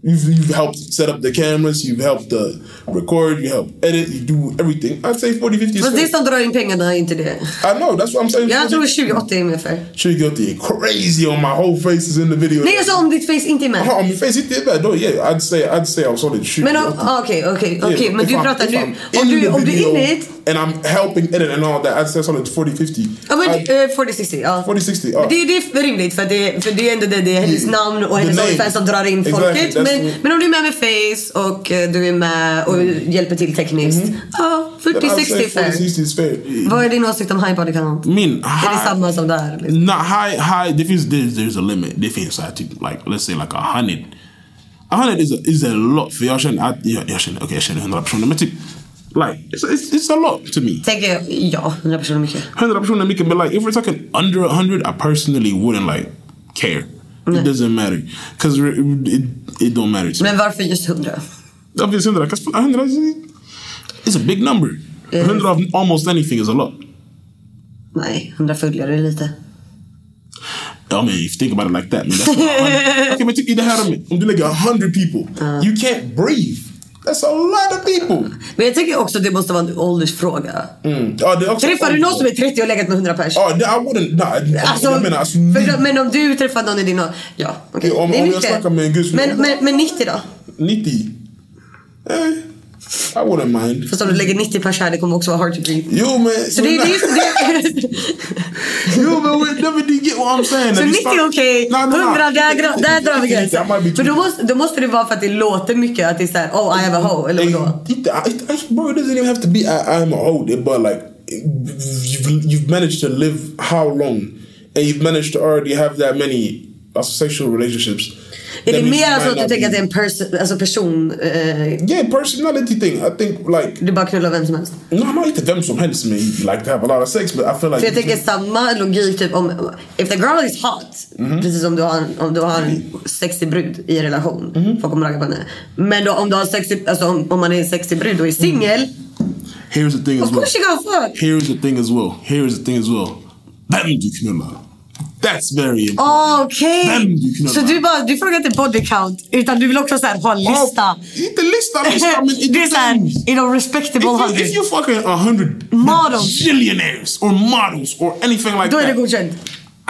You've, you've helped set up the cameras, you've helped uh, record, you help edit, you do everything. I'd say 40, 50 is Fast det som drar in pengarna är inte det. I know, that's what I'm saying. Jag tror 20-80 är. Sure, you got the crazy on my whole face is in the video. Nej, sa om ditt face inte är med. Oh, on my face, it did that. No, yeah, I'd say I'd say I'm solid shoot. Men om- ah, okej, okej, okej. Men du pratar nu... Om in du, om du är inne i. and I'm helping edit and all that, I'd say solid 40-50. Ja men eh, 40-60, ja. 40-60, ja. Det, det är rimligt för det, för det är ändå det, det är hennes Yeah. namn och hennes. Onlyfans som drar in Exactly, folket. Men, what- men om du är med med face och eh, du är med och hjälper till tekniskt. Ja, Then I'd say 40-60 fair. 40-60 is fair. Vad är din åsikt om high body count? Min Är det high, samma som där? Liksom? not high, high. There is there's, there's a limit. Det finns I think like let's say like a hundred. A hundred is a, is a lot för jag känner att jag, jag känner okej jag känner hundra personer men typ like it's, it's, it's a lot to me. Tänker jag, ja, 100 personer mycket. 100 personer mycket but like if we're talking under a hundred I personally wouldn't like care. It doesn't matter because it, it don't matter to me. Men varför just 100? Obviously, 100 because 100 is it's a big number. 100 of almost anything is a lot. Nej, 100 följare är lite. I mean, if you think about it like that, man, that's not a hundred. okay, men typ i det här om du lägger 100 people, you can't breathe. That's a lot of people. Men jag tycker också att det måste vara en åldersfråga. Mm. Ja, Träffar du någon som är 30 och legat med 100 pers? Ja, det, I wouldn't, nah, Alltså, jag menar alltså, för, men om du träffar någon i din ålder. Ja, okej. Ja, om- det är om jag snackar med en gud som- men, men, men 90 då? 90. Eh, I wouldn't mind. Fast om du lägger 90 pers här, det kommer också vara hard to breathe. Jo, men... Så det, det, är- det, Jo, men wait, never did get what I'm saying. Så När vi 90 är okej, Nah, nah, 100 där, där drar vi 90, gränsen. I För då måste, då måste det vara för att det låter mycket att det är såhär, oh I have a hoe, eller vadå? Bro, it doesn't even have to be I, I'm a hoe, but like you've, you've managed to live how long, and you've managed to already have that many also, sexual relationships. Är det mer alltså att du tänker att det är en pers- alltså person, eh, Yeah, personality thing. I think like du bara knullar vem som helst? no, not inte vem som helst men like to have a lot of sex, but I feel like För jag tänker samma logik typ om, if the girl is hot, Mhm. precis som du har, om du har en sexig brud i en relation, Mhm. folk kommer ragga på henne. Men då, om du har sexig, alltså om, om man är en sexig brud och är singel, here's the thing as of well. course you gonna fuck! Here's the thing as well. Here's the thing as well. Vem du knullar. That's very important. Okej. Knullar. Så du, bara, du frågar inte body count utan du vill också så här, ha en lista? Inte lista, lista, men it det är såhär, you know, respectable If, you, hundred. if you're fucking a hundred Models. billionaires or models or anything like Då är det that, godkänt.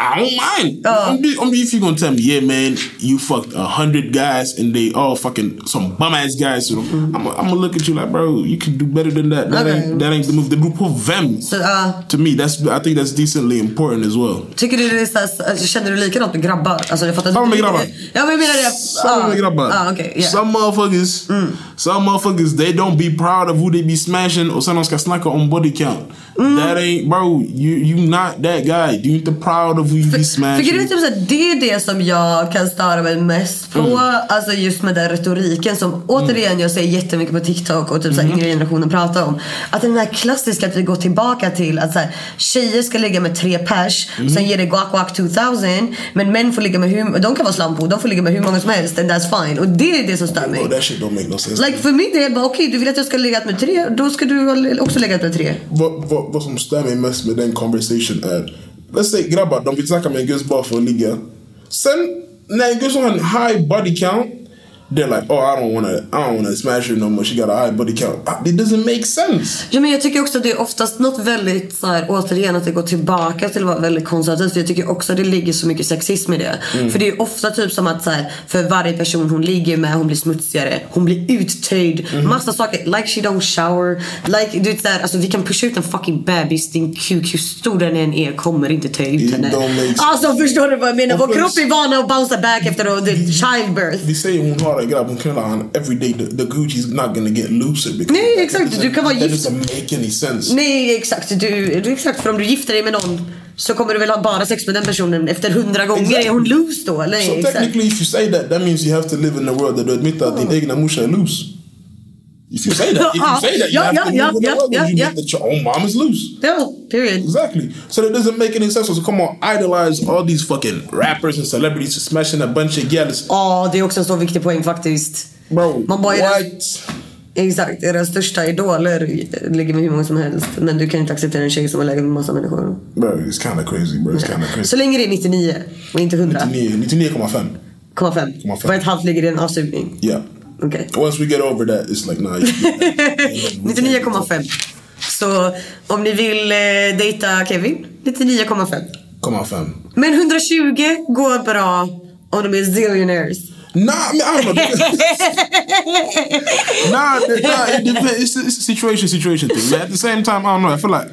I don't mind. Uh. I'm, be, I'm, if you're gonna tell me, yeah, man, you fucked a hundred guys and they all fucking some bum ass guys, so I'm, I'm gonna look at you like, bro, you can do better than that. That Okay. ain't that ain't the move. Beror på vem. Så, uh, To me, that's I think that's decently important as well. tycker du det är så känner du likadant med grabbar? Alltså, jag fattar Samma med grabbar. Ja men jag menar det. Some Ah. med grabbar. Ah, okay, yeah. Some motherfuckers, some motherfuckers, they don't be proud of who they be smashing och sen de ska snacka om body count. That ain't, bro, you you not that guy. You ain't the proud of be För smashing. grejen är typ såhär, det är det som jag kan störa mig mest på. Mm. Alltså just med den retoriken som återigen jag ser jättemycket på TikTok och typ såhär Mm. yngre generationen pratar om. Att den här klassiska att vi går tillbaka till att såhär, tjejer ska ligga med tre pers, Mm. sen ger det guac guac 2000. Men män får ligga med hur, de kan vara slampor, de får ligga med hur många som helst and that's fine. Och det är det som stör mig. Oh, that shit don't make no sense. Like för mig det är bara okej du vill att jag ska ligga med tre, då ska du också ligga med tre. vad, vad, vad som stör mig mest med den conversation är Let's say grabbar, de vill snacka med en guzz bara för att ligga. Sen när en guzz har en high body count They're like, oh, I don't wanna, I don't wanna smash her no more. She got a high body count. Ah, It doesn't make sense. Ja, men jag tycker också att det är oftast något väldigt så här, återigen att det går tillbaka till att vara väldigt konservativt. För jag tycker också att det ligger så mycket sexism i det. Mm. För det är ofta typ som att så här, för varje person hon ligger med, hon blir smutsigare, hon blir uttöjd. Mm. Massa saker. Like she don't shower. Like, du vet, så här, alltså, vi kan pusha ut en fucking bebis, din kuk, hur stor den än är, kommer inte ta ut henne. Alltså förstår du vad jag menar? Vår kropp är vana att bouncea back efter childbirth. Vi säger hon har en grabb, hon knullar han every day. The, the Gucci's not gonna get looser. Nej, exakt. Du kan vara gift. That doesn't make any sense. Nej exakt, du, du, exakt. För om du gifter dig med någon så kommer du väl ha bara sex med den personen efter hundra gånger. Exactly. Är hon loose då? Nej, So exakt. technically if you say that, that means you have to live in a world that du admittar att din egna morsa är loose. If you say that, if you say that, you Ja, have ja, to ja, a ja, world ja, where you ja. admit that your own mom is loose. Ja, period. Exactly. So that doesn't make any sense. So come on, idolize all these fucking rappers and celebrities smashing a bunch of gals. Ja, det är också en så viktig poäng faktiskt. Bro, Man bara, what? Exakt, era största idoler ligger med hur många som helst. Men du kan inte acceptera en tjej som har legat med massa människor. Bro, it's kind of crazy, bro. It's kind of crazy. Så länge det är 99 och inte 100. 99 99,5. 99,5. Vad ett halvt ligger i en avsugning. Yeah. Okej. Once we get over that, it's like, nah. you- 99,5. Så om ni vill eh, dejta Kevin, 99,5. Come on, fam. Men 120 går bra om de är zillionaires. Nah, I mean, I don't know. nah, nah, it depends. It's, it's a situation, situation thing. But at the same time, I don't know. I feel like,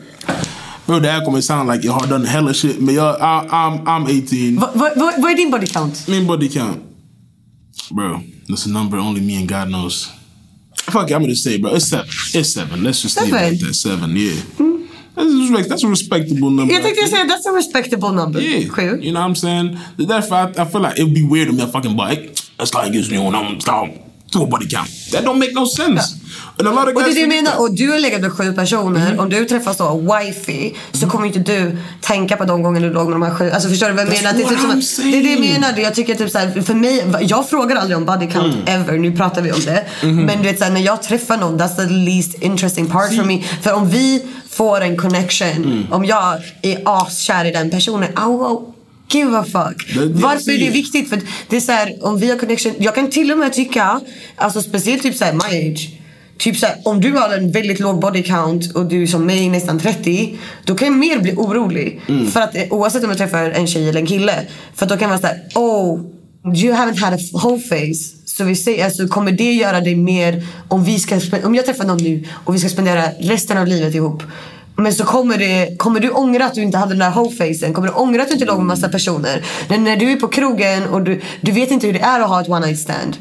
bro, det här kommer sound like jag har done hella shit. Men jag, I, I'm, I'm 18. Va- va- va- Vad är din body count? Min body count. Bro, that's a number only me and God knows. Fuck it, I'm gonna say, bro, it's seven. It's seven. Let's just leave it Seven? at that. Seven, yeah. That's, a respect, that's a respectable number. Jag tänkte säga that's a respectable number. Yeah, Sju. you know what I'm saying? Därför I, I feel like it would be weird to om jag fucking bara, "Hey, jag ska just nu och I'm start to body count. That don't make no sense. And a lot of Och det är det jag menar. Och du har legat med sju personer. Om du träffar så wifey så kommer inte du tänka på de gånger du låg med de här sju. Alltså förstår du vad jag menar? Det är, typ som, det är det jag menar. Jag tycker typ så här, för mig, jag frågar aldrig om body count ever. Nu pratar vi om det. Men du vet så här, när jag träffar någon, that's the least interesting part for me. För om vi får en connection, om jag är askär i den personen, I will Give a fuck. Det- det Varför är det viktigt? För det är så här, om vi har connection. Jag kan till och med tycka, alltså speciellt typ såhär my age. Typ såhär, om du har en väldigt låg body count och du är som mig nästan 30. Då kan jag mer bli orolig. För att eh, oavsett om jag träffar en tjej eller en kille. För att då kan man säga, oh you haven't had a whole face. Så vi säger, alltså, kommer det göra dig mer om vi ska om jag träffar någon nu och vi ska spendera resten av livet ihop. Men så kommer, det, kommer du ångra att du inte hade den där whole-facen? Kommer du ångra att du inte låg med massa personer? När, när du är på krogen och du, du vet inte hur det är att ha ett one night stand.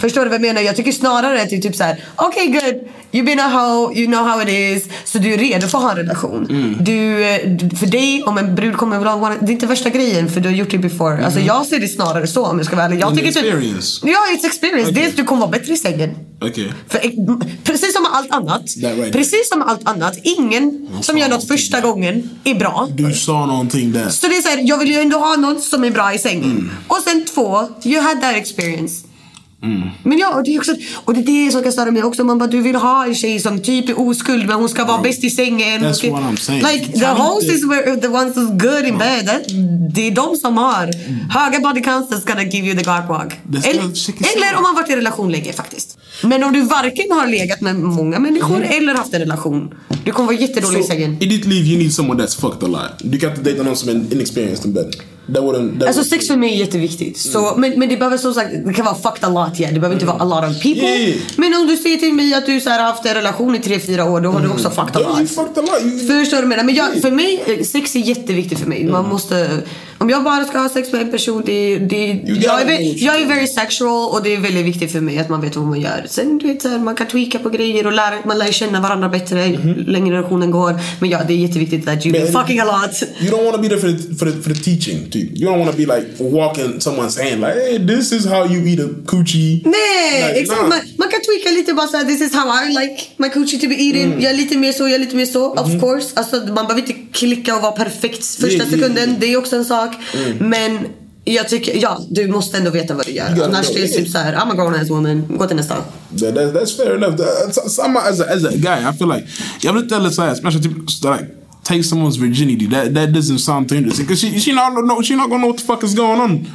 Förstår du vad jag menar? Jag tycker snarare att det är typ såhär, okej okay, good, you've been a hoe, you know how it is. Så du är redo för att ha en relation. Eh, du- för dig, om en brud kommer vilja ha one det är inte värsta grejen för du har gjort det before. Alltså jag ser det snarare så om jag ska vara ärlig. Jag tycker typ, experience. ja, it's experience. Okej. Dels du kommer vara bättre i sängen. Okay. För, eh, precis som med allt annat. Right. Precis som med allt annat. Ingen som gör något första gången är bra. Du sa någonting där. Så det är såhär, jag vill ju ändå ha någon som är bra i sängen. Mm. Och sen två, you had that experience. Men ja, och det är också, och det är det som kan störa mig också. Man bara, du vill ha en tjej som typ är oskuld men hon ska vara bäst i sängen. That's what I'm saying. Like the host is the ones who's good in bed. That, det är de som har höga body counts that's gonna give you the cock walk. Eller, eller om man varit i relation länge faktiskt. Men om du varken har legat med många människor eller haft en relation. Du kommer vara jättedålig i sängen. I ditt liv you need someone that's fucked a lot. Du kan inte dejta någon som är inexperienced in bed. That wouldn't... That Alltså sex för mig är jätteviktigt. Så, men, men det behöver som sagt, det kan vara fucked a lot yeah. Det behöver inte vara a lot of people. Yeah, yeah. Men om du säger till mig att du så här, haft en relation i tre fyra år, då har du också fucked a Yeah, you lot. fucked a lot. You, Förstår du vad jag menar? Men jag, för mig, eh, sex är jätteviktigt för mig. Man måste, om jag bara ska ha sex med en person, det, det, jag, är, jag är very sexual och det är väldigt viktigt för mig att man vet vad man gör. Sen du vet, så här, man kan tweaka på grejer och lära, man lär känna varandra bättre ju längre relationen går. Men ja, det är jätteviktigt you've been Men- fucking a lot. you don't want to be there for the, for the, for the teaching, too. You don't want to be like walking someone's hand like, hey, this is how you eat a coochie. Nej, Like, exakt. nah. Man, man kan tweaka lite bara såhär, this is how I like my coochie to be eaten. Mm. Jag är lite mer så, jag är lite mer så. Of course. Alltså, man behöver inte klicka och vara perfekt första sekunden. Det är också en sak. Men jag tycker, ja, du måste ändå veta vad du gör. Annars know, det är typ såhär, I'm a grown ass woman. Gå till nästa. That, that, that's fair enough. That, some, as, a, as a guy, I feel like jag vill inte heller säga, especially typ, like take someone's virginity. That that doesn't sound too interesting because she she not know she not gonna know what the fuck is going on.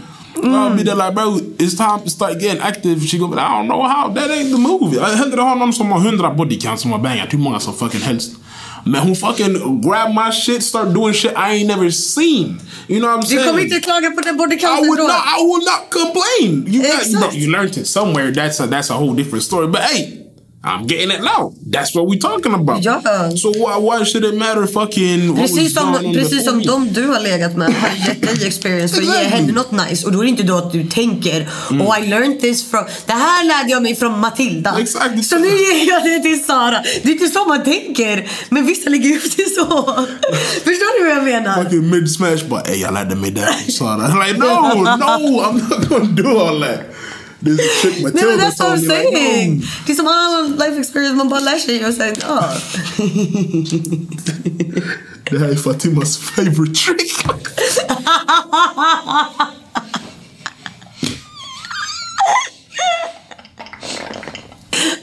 I'll be there like bro, it's time to start getting active. She go, I don't know how. That ain't the. Jag hellre ha någon som har hundra bodycounts som har bangat hur många som fucking helst. Men hon fucking grab my shit, start doing shit I ain't never seen. You know what I'm Du saying? kommer inte klaga på den I bodycounten would då. not. I would not complain. You, got, you, know, you learned it somewhere. That's a that's a whole different story. But hey, I'm getting it now. That's what we talking about. Ja. So why why should it matter? Fucking Precis som, precis som de du har legat med har gett dig experience ge Exactly. henne något nice. Och då är det inte då att du tänker Mm. Oh I learned this from... Det här lärde jag mig från Matilda. Exakt. Så nu ger jag det till Sara. Det är inte så man tänker. Men vissa lägger upp det så. Förstår du vad jag menar? Fucking mid smash, hey, I like to make that. Sorry. Like no, no, I'm not gonna do all that. This chick Nej men Matilda that's what I'm me like, saying. no. Det är som all life experience, man bara lär sig och sen, ja. Det här är Fatimas favorite trick.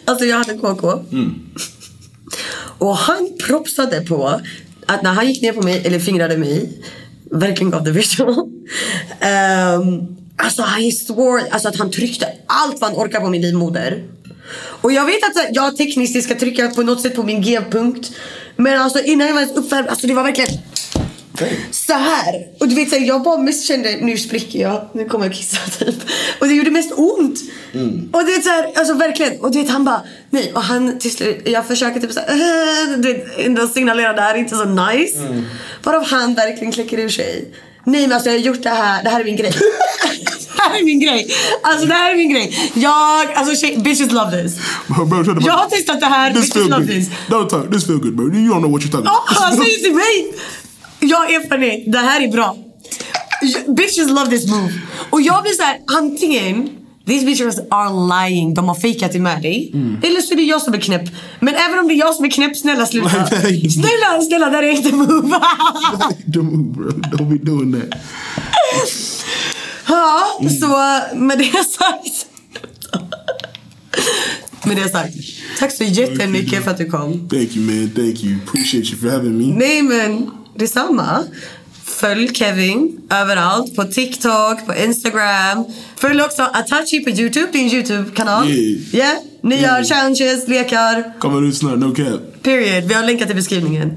Alltså jag hade KK. Mm. Och han propsade på att när han gick ner på mig, eller fingrade mig, verkligen gav det visual. Um, alltså han swore, alltså att han tryckte allt vad han orkar på min livmoder. Och jag vet att jag tekniskt ska trycka på något sätt på min G-punkt. Men alltså innan jag var ens uppvärmd, alltså det var verkligen så här. Och du vet så här, jag bara mest kände nu spricker jag, nu kommer jag kissa typ. Och det gjorde mest ont. Och det är så här, alltså verkligen. Och du vet han bara nej. Och han till slut, jag försöker typ så här, äh, du vet, ändå signalera det här är inte så nice. Varav han verkligen kläcker ur sig. Nej men alltså jag har gjort det här, det här är min grej. det här är min grej. Alltså det här är min grej. Jag, alltså tjej, bitches love this. bro, the Jag har testat det här, This bitches love good. this. Don't talk. This feel good, bro. You don't know what you're talking Ja, about. han säger till mig! Jag har erfarenhet, det här är bra. Bitches love this move. Och jag blir såhär, antingen These bitches are lying, de har fejkat det med dig. Eller så är det jag som är knäpp. Men även om det är jag som är knäpp, snälla sluta. snälla, snälla, det här är inte move. Don't, bro. Don't be doing that. ja, så med det sagt. med det sagt. Tack så jättemycket för att du kom. Thank you, man. Thank you. Appreciate you for having me. Nej men detsamma. Följ Kevin överallt. På TikTok, på Instagram. Följ också Atachi på YouTube, din YouTube-kanal. Yeah. Yeah. Ni gör Yeah. challenges, lekar. Coming ut snart, no cap. Period. Vi har länkat i beskrivningen.